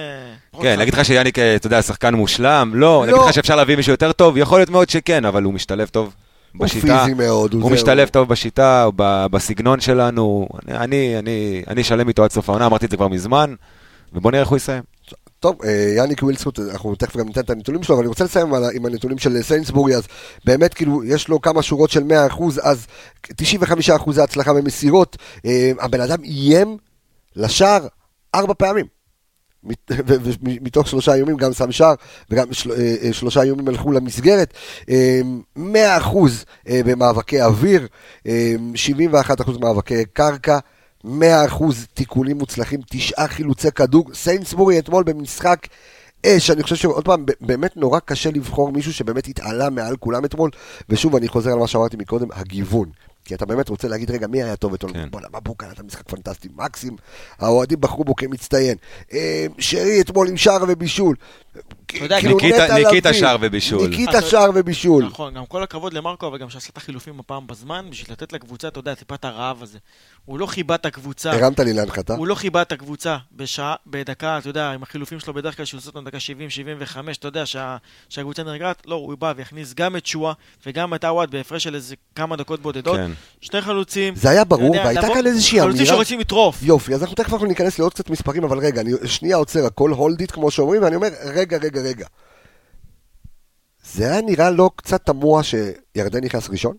פחות כן. להגיד לך שיאניק, אה, אתה יודע, שחקן מושלם? לא. להגיד לך שאפשר להביא מישהו יותר טוב? יכול להיות מאוד שכן, אבל הוא משתלב טוב הוא בשיטה. פיזי מאוד. הוא זה- משתלב טוב בשיטה, הוא בסגנון שלנו. אני, אני, אני שלם איתו עד סוף העונה, אמרתי את זה כבר מזמן, ובוא נראה איך הוא יסיים. טוב, אה, יאניק ווילסקוט, אנחנו תכף גם ניתן את הנתונים שלו, אבל אני רוצה לסיים על עם הנתונים של סיינסבורי, אז באמת כאילו, יש לו כמה שורות של 100%, אז 95% זה הצלחה במסירות. אה, הבן אדם איים לשער ארבע פעמים. ומתוך שלושה איומים גם שם שער, וגם של- אה, אה, שלושה איומים הלכו למסגרת. אה, 100% אה, במאבקי אוויר, אה, 71% מאבקי קרקע. 100% תיקולים מוצלחים, תשעה חילוצי כדור. סיינסבורי אתמול במשחק אש, אני חושב שעוד פעם, באמת נורא קשה לבחור מישהו שבאמת התעלה מעל כולם אתמול. ושוב, אני חוזר על מה שאמרתי מקודם, הגיוון. כי אתה באמת רוצה להגיד, רגע, מי היה טוב אתמול? כן. בואנה, מבוקה נתן משחק פנטסטי. מקסים, האוהדים בחרו בו כמצטיין. אה, שרי אתמול עם שער ובישול. כאילו, ניקיטה- שער ובישול. ניקיטה אתה- שער ובישול. נכון, גם כל הכבוד למרקו, אבל גם שעשה את החילופים הפעם בזמן, בשביל לתת לקבוצה, אתה יודע, טיפה את הרעב הזה. הוא לא חיבה את הקבוצה. הרמת לי להנחתה. הוא לא חיבה את הקבוצה בשעה, בדקה, אתה יודע, עם החילופים שלו בדרך כלל שהוא עושה אותם דקה 70-75, אתה יודע שה, שהקבוצה נרגעת, לא, הוא בא והכניס גם את שואה וגם את עווד בהפרש של איזה כמה דקות בודדות. כן. שני חלוצים. זה היה ברור, יודע, והייתה לבוא- כאן איזושהי חלוצים אמירה. שרוצים לטרוף. יופי, אז אנחנו תכף אנחנו ניכנס לעוד קצת מספרים, אבל רגע, אני שנייה עוצר הכל, it כמו שאומרים, ואני אומר, רגע, רגע, רגע. זה היה נראה לא קצת תמוה שירדן נכנס ראשון?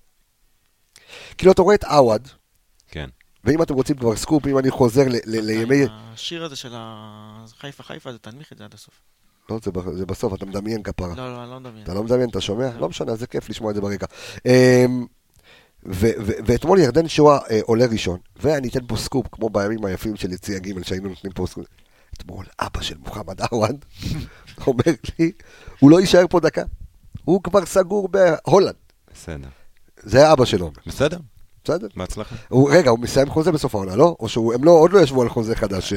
כאילו, אתה רואה את עווד, כן. ואם אתם רוצים כבר סקופ, אם אני חוזר ל- ל- לימי... השיר הזה של חיפה חיפה, זה תנמיך את זה עד הסוף. לא, זה זה בסוף, אתה מדמיין כפרה. לא, לא, אני לא מדמיין. אתה לא מדמיין, אתה שומע? לא משנה, זה כיף לשמוע את זה ברקע. אמ, ואתמול ירדן שואה אה, עולה ראשון, ואני אתן פה סקופ, כמו בימים היפים של יציע ג' שהיינו נותנים פה סקופ. אתמול אבא של מוחמד עוואד אומר לי, הוא לא יישאר פה דקה, הוא כבר סגור בהולנד. בסדר. זה אבא שלו בסדר, בסדר? בהצלחה. הוא, רגע, הוא מסיים חוזה בסוף העונה, לא? או שהם לא, עוד לא ישבו על חוזה חדש,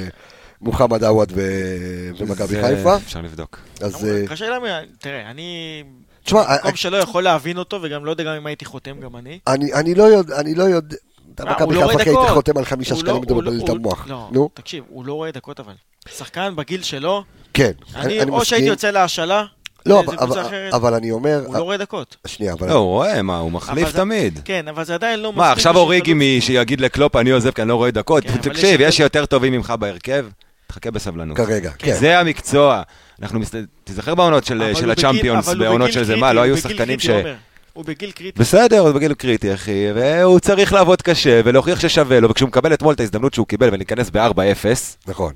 מוחמד עוואד ו- ומכבי זה חיפה? אפשר לבדוק. אז אה, קשה להם, תראה, אני... תשמע, במקום אה, שלא יכול להבין אותו, וגם לא יודע גם אם הייתי חותם, גם אני. אני, אני לא יודע, אני לא יודע, אתה מכבי לא חיפה היית דקות. חותם על חמישה לא- שקלים לא- ומבלבל את המוח. לא, נו, תקשיב, הוא לא רואה דקות אבל. שחקן בגיל שלו, כן, אני או מסכים. שהייתי יוצא להשאלה, לא, אבל- אבל- אחרת, אבל אני אומר, הוא לא רואה דקות. שנייה, אבל לא, הוא רואה, מה, הוא מחליף זה- תמיד. כן, אבל זה עדיין לא מספיק. מה, עכשיו אוריגי חלוץ. מי שיגיד לקלופ, אני עוזב כי אני לא רואה דקות. כן, תקשיב, יש- יש יותר טובים ממך בהרכב, תחכה בסבלנות. כרגע, כן. זה המקצוע. אנחנו, מס- תיזכר בעונות של של הוא בעונות של זה, מה, לא היו שחקנים ש... הוא בגיל קריטי. בסדר, הוא בגיל קריטי, אחי, והוא צריך לעבוד קשה ולהוכיח ששווה לו, וכשהוא מקבל אתמול את ההזדמנות שהוא קיבל ולהיכנס ב-4-0, נכון.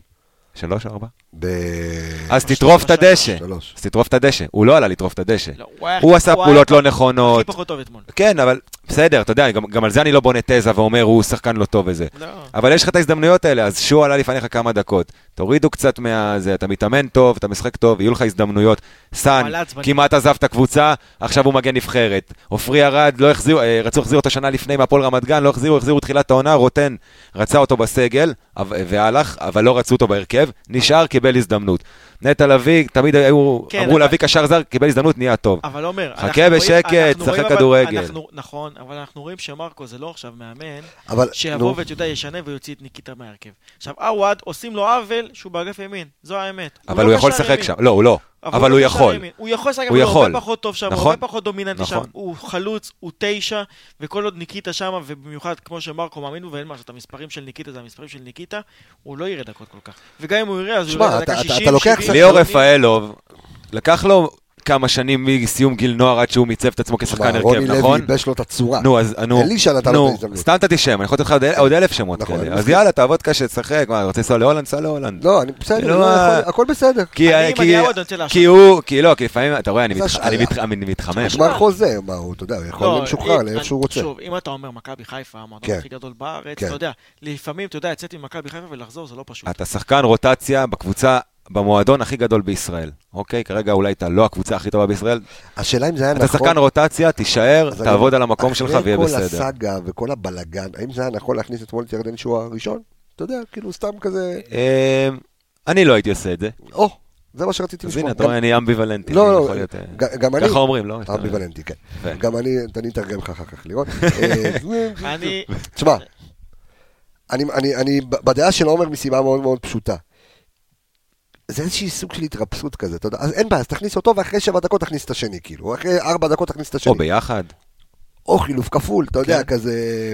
שלוש, ארבע? ב... אז תטרוף את הדשא. אז תטרוף את הדשא. הוא לא עלה לטרוף את הדשא. לא, הוא עשה פעולות לא הכי נכונות. פחות טוב אתמול. כן, אבל בסדר, אתה יודע, גם, גם על זה אני לא בונה תזה ואומר, הוא שחקן לא טוב וזה. לא. אבל יש לך את ההזדמנויות האלה, אז שו עלה לפניך כמה דקות. תורידו קצת מה... זה, אתה מתאמן טוב, אתה משחק טוב, יהיו לך הזדמנויות. סאן. כמעט עזב את הקבוצה, עכשיו הוא מגן נבחרת. עופרי ארד, לא החזירו, אה, רצו להחזיר אותו שנה לפני מהפועל רמת גן, לא החזירו, החזירו תחילת העונה, רוטן רצה אותו בסגל, והלך, אבל לא רצו אותו בהרכב, נשאר, קיבל הזדמנות. נטע לביא, תמיד היו, כן, אמרו אבל- להביא קשר זר, קיבל הזדמנות, נהיה טוב. אבל עומר, חכה אנחנו רואים- בשקט, שחק כדורגל. אנחנו- נכון, אבל אנחנו רואים שמרקו זה לא עכשיו מאמן, אבל, שיבוא ואתה יודע, ישנה ויוציא את ניקיטה מהרכב. עכשיו, עווד, עושים לו עוול שהוא באגף ימין, זו האמת. אבל לא הוא יכול קשר לשחק ימין. שם. לא, הוא לא. אבל הוא יכול. הוא יכול לשחק, הוא אבל הוא יכול. הרבה פחות טוב שם, הוא נכון. הרבה פחות דומיננטי שם. נכון. הוא חלוץ, הוא תשע, וכל עוד ניקיטה שם, ובמיוחד כמו שמרקו מאמין בו, ואין מה לעשות, המספרים של ניקיטה זה המספרים של ניקיטה, הוא לא יראה דקות כל כך. וגם אם הוא יראה, אז הוא יראה דקה אתה- 60, אתה לוקח 70, ליאור 80. רפאלוב, לקח לו כמה שנים מסיום גיל נוער עד שהוא מיצב את עצמו כשחקן רוני הרכב, לוי נכון? ייבש לו את הצורה. נו, אז נו, אלישע נתן לו את נו, ההזדמנות. סתם נתתי שם, אני יכול לתת לך עוד אל- עוד אלף שמות נכון, כאלה. אז. יאללה, תעבוד קשה, תשחק, מה, רוצה לנסוע להולנד? סע להולנד. לא, אני בסדר, כאילו, לא הכל בסדר. כי. הוא, כי לא, כי לפעמים, אתה רואה, אני זה מתחמם. נגמר חוזה, מה הוא, אתה יודע, הוא יכול לא, משוחרר אם- לאיפה שהוא רוצה. שוב, אם אתה אומר מכבי חיפה, המועדון כן. הכי גדול בארץ, כן. אתה יודע, לפעמים, אתה יודע, לצאת ממכבי חיפה ולחזור זה לא פשוט. אתה שחקן רוטציה בקבוצה, במועדון הכי גדול בישראל. אוקיי? כרגע אולי אתה לא הקבוצה הכי טובה בישראל. השאלה אם זה היה אתה נכון... שחקן רוטציה, תישאר, אז אני תעבוד אומר, על המקום שלך ויהיה אחרי בסדר. כל הסאגה וכל הבלגן, האם זה היה נכון להכניס אתמול את ירדן שואה הראשון? אתה יודע, כאילו סתם כזה... אה, אני לא הייתי עושה את זה. או, זה מה שרציתי אז לשמוע. הנה, אתה רואה, אני אמביוולנטי. לא, אני לא, אה, גם אני... ככה אומרים, לא? אמביוולנטי, כן. גם אני, אני אתרגם לך אחר כך לראות. אה, אני, תשמע, אני, אני, אני בדעה של עומר מסיבה מאוד מאוד פשוטה. זה איזשהי סוג של התרפסות כזה, אתה יודע, אז אין בעיה, אז תכניס אותו ואחרי שבע דקות תכניס את השני, כאילו, אחרי ארבע דקות תכניס את השני. או ביחד. או חילוף כפול, אתה יודע, כן. כזה...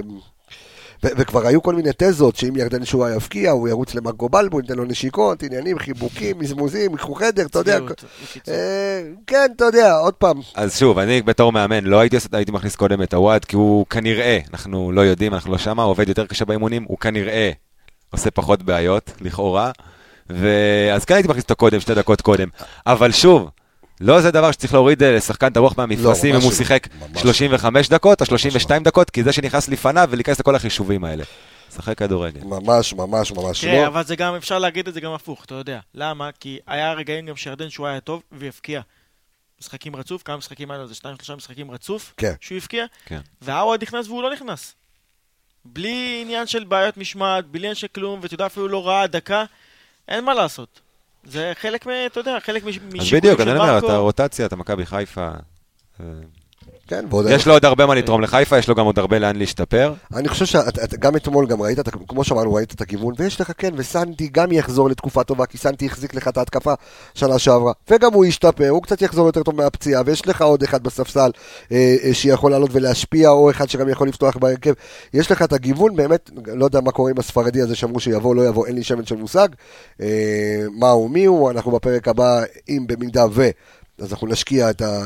ו- וכבר היו כל מיני תזות שאם ירדן שואה יבקיע, הוא ירוץ למרקו בלבו, ייתן לו נשיקות, עניינים, חיבוקים, מזמוזים, ייקחו חדר, אתה יודע. אה, כן, אתה יודע, עוד פעם, אז שוב, אני בתור מאמן לא הייתי, הייתי מכניס קודם את הוואד, כי הוא כנראה, אנחנו לא יודעים, אנחנו לא שמה, עובד יותר קשה באימונים, הוא כנראה עושה פחות בעיות, לכאורה. ואז כן הייתי מכניס אותו קודם, שתי דקות קודם. אבל שוב, לא זה דבר שצריך להוריד אה, לשחקן את הרוח מהמפרשים לא, אם הוא שיחק לא. ממש 35 דקות או 32 דקות, כי זה שנכנס לפניו ולהיכנס לכל החישובים האלה. שחק כדורגל. ממש, ממש, ממש לא. אבל זה גם, אפשר להגיד את זה גם הפוך, אתה יודע. למה? כי היה רגעים גם שירדן שהוא היה טוב והבקיע. משחקים רצוף, כמה משחקים היה לו? זה שניים, שלושה משחקים רצוף, כן. שהוא הבקיע, כן. והעווד נכנס והוא לא נכנס. בלי עניין של בעיות משמעת, בלי עניין של כלום, ואתה יודע, אפילו לא ראה דקה, אין מה לעשות. זה חלק. אתה יודע, חלק מש- אז משיקולים בדיוק, של אני אומר, מרקו. אתה רוטציה, אתה מכבי חיפה. כן, ועוד... יש לו עוד הרבה מה לתרום לחיפה, יש לו גם עוד הרבה לאן להשתפר. אני חושב שגם אתמול גם ראית, כמו שאמרנו, ראית את הכיוון, ויש לך כן, וסנטי גם יחזור לתקופה טובה, כי סנטי החזיק לך את ההתקפה שנה שעברה, וגם הוא ישתפר, הוא קצת יחזור יותר טוב מהפציעה, ויש לך עוד אחד בספסל אה, אה, שיכול לעלות ולהשפיע, או אחד שגם יכול לפתוח בהרכב. יש לך את הגיוון, באמת, לא יודע מה קורה עם הספרדי הזה שאמרו שיבוא, לא יבוא, אין לי שמן של מושג. אה, מה הוא, מי הוא, אנחנו בפרק הבא, אם במידה ו... אז אנחנו נשקיע את ה...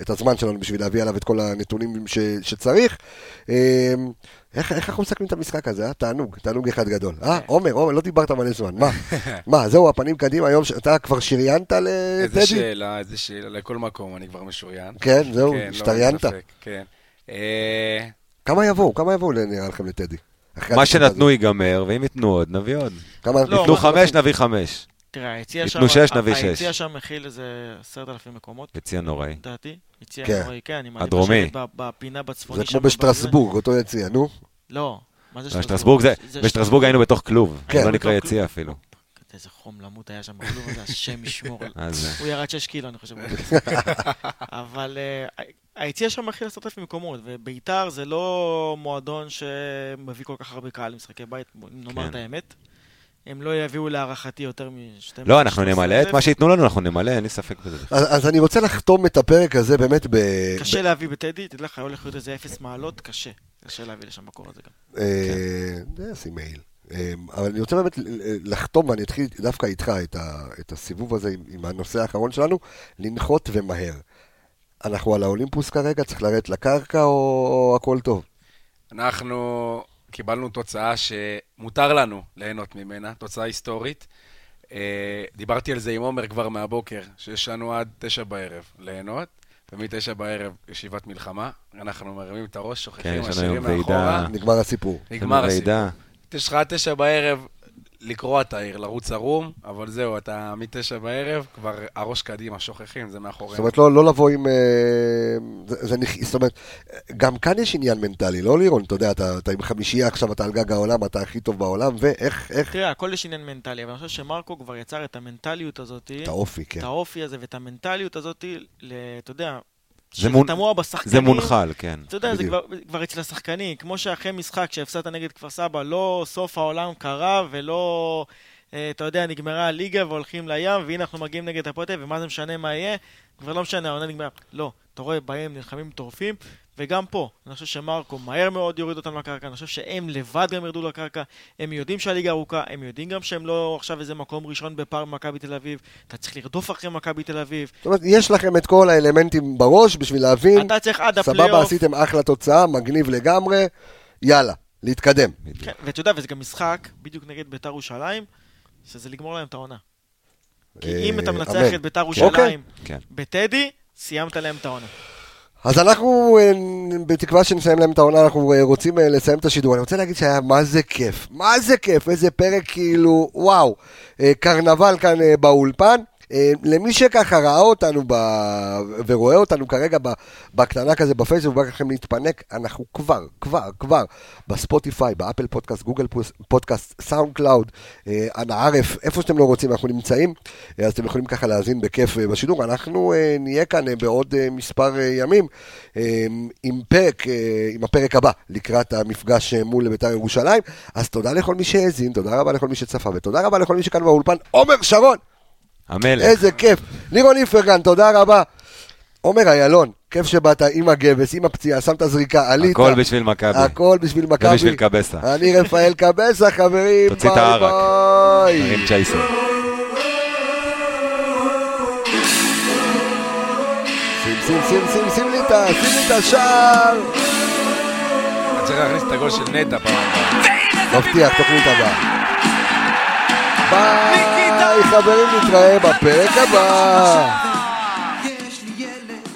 את הזמן שלנו בשביל להביא עליו את כל הנתונים ש, שצריך. אה, איך, איך אנחנו מסכמים את המשחק הזה, אה? תענוג, תענוג אחד גדול. אה, עומר, עומר, לא דיברת מלא זמן, מה? מה, זהו, הפנים קדימה היום, ש- אתה כבר שריינת איזה לטדי? שאלה, איזה שאלה, לכל מקום אני כבר משוריין. כן, זהו, כן, לא, השתריינת? כן. אה, כמה יבואו, כמה יבואו נראה לכם לטדי? מה שנתנו. ייגמר, ואם ייתנו עוד, נביא עוד. כמה... לא, ייתנו חמש, נביא חמש. תראה, היציע ייתנו שם, שש, נביא שש. היציע שם מכיל איזה עשרת אלפים מקומות, יציע נוראי. לדעתי. יציע כן. נוראי, כן, אני מעדיף הדרומי. בפינה בצפוני זה כמו. בשטרסבורג, אותו יציע, נו. לא, מה זה לא, שטרסבורג זה, בשטרסבורג היינו בתוך כלוב. כן. לא נקרא יציע אפילו. איזה חום למות היה שם בכלוב הזה, השם ישמור. הוא ירד 6 קילו, אני חושב. אבל אה, היציע שם מכיל עשרת אלפים מקומות, וביתר זה לא מועדון שמביא כל כך הרבה קהל למשחקי בית, נאמר כן. את האמת. הם לא יביאו להערכתי יותר מ-12 לא, אנחנו נמלא את מה שייתנו לנו, אנחנו נמלא, אין לי ספק בזה. אז, אני רוצה לחתום את הפרק הזה באמת ב... קשה להביא בטדי, תדע לך, הולך להיות איזה אפס מעלות, קשה. קשה להביא לשם בקור הזה גם. אה, זה ישים מייל. אה, אבל אני רוצה באמת לחתום, ואני אתחיל דווקא איתך את, הסיבוב הזה עם הנושא האחרון שלנו, לנחות ומהר. אנחנו על האולימפוס כרגע, צריך לרדת לקרקע או הכל טוב? אנחנו קיבלנו תוצאה שמותר לנו ליהנות ממנה, תוצאה היסטורית. אה, דיברתי על זה עם עומר כבר מהבוקר, שיש לנו עד תשע בערב ליהנות, ומתשע בערב ישיבת מלחמה. אנחנו מרימים את הראש, כן, שוכחים, לנו משאירים. מאחורה. נגמר הסיפור. נגמר הסיפור. יש לך עד תשע בערב לקרוע את העיר, לרוץ ערום, אבל זהו, אתה מתשע בערב, כבר הראש קדימה, שוכחים, זה זאת מאחורינו. אומרת, לא, לא לבוא עם... אה, זה, זה. זאת אומרת, גם כאן יש עניין מנטלי, לא לירון, אתה יודע, אתה, אתה עם חמישייה עכשיו, אתה על גג העולם, אתה הכי טוב בעולם, ואיך, איך... תראה, הכל יש עניין מנטלי, אבל אני חושב שמרקו כבר יצר את המנטליות הזאת, את האופי, כן. את האופי הזה ואת המנטליות הזאת, ל- אתה יודע, זה תמוה בשחקנים. זה מונחל, כן. אתה יודע, זה בדיוק. כבר, כבר אצל השחקנים, כמו שאחרי משחק שהפסדת נגד כפר סבא, לא סוף העולם קרה ולא, אה, אתה יודע, נגמרה הליגה והולכים לים, והנה אנחנו מגיעים נגד אביב, ומה זה משנה מה יהיה? כבר לא משנה, העונה נגמרה. לא, אתה רואה, בהם נלחמים טורפים, וגם פה, אני חושב שמרקו מהר מאוד יוריד אותם לקרקע, אני חושב שהם לבד גם ירדו לקרקע, הם יודעים שהליגה ארוכה, הם יודעים גם שהם לא עכשיו איזה מקום ראשון בפער ממכבי תל אביב, אתה צריך לרדוף אחרי מכבי תל אביב, זאת אומרת, יש לכם את כל האלמנטים בראש בשביל להבין, אתה צריך עד סבבה, הפלייאוף, עשיתם אחלה תוצאה, מגניב לגמרי, יאללה, להתקדם. כן, ואתה יודע, וזה גם משחק, בדיוק נגד ביתר ירושלים, שזה לגמור להם את העונה. כי אה, אם אתה מנצח אמן. את ביתר אוקיי. ירושלים כן. בטדי, סיימת להם את העונה. אז אנחנו, אה, בתקווה שנסיים להם את העונה, אנחנו אה, רוצים אה, לסיים את השידור. אני רוצה להגיד שהיה מה זה כיף, מה זה כיף, איזה פרק כאילו, וואו, קרנבל כאן באולפן. אה, למי שככה ראה אותנו ב... ורואה אותנו כרגע ב... בקטנה כזה בפייסבוק, בא לכם להתפנק, אנחנו כבר, כבר, כבר בספוטיפיי, ב Apple Podcast, Google Podcast, SoundCloud, אה, אנא ערף, איפה שאתם לא רוצים, אנחנו נמצאים, אה, אז אתם יכולים ככה להאזין בכיף בשידור. אנחנו נהיה כאן בעוד מספר ימים עם פרק, עם הפרק הבא, לקראת המפגש מול בית"ר ירושלים. אז תודה לכל מי שהאזין, תודה רבה לכל מי שצפה, ותודה רבה לכל מי שכאן באולפן. עומר שרון! המלך. איזה כיף. לירון איפרגן, תודה רבה. עומר איילון, כיף שבאת עם הגבס, עם הפציעה, שמת זריקה, עלית. הכל בשביל מכבי. הכל בשביל מכבי. ובשביל קבסה. אני רפאל קבסה, חברים. תוציא את ביי הערק. ביי. צ'ייסר. שים, שים, שים, שים, שים לי את ה- שים לי את השער. אתה צריך להכניס את הגול של נטע פעם הבאה. מבטיח, תוכנית הבאה. ביי, חברים, נתראה בפרק הבא.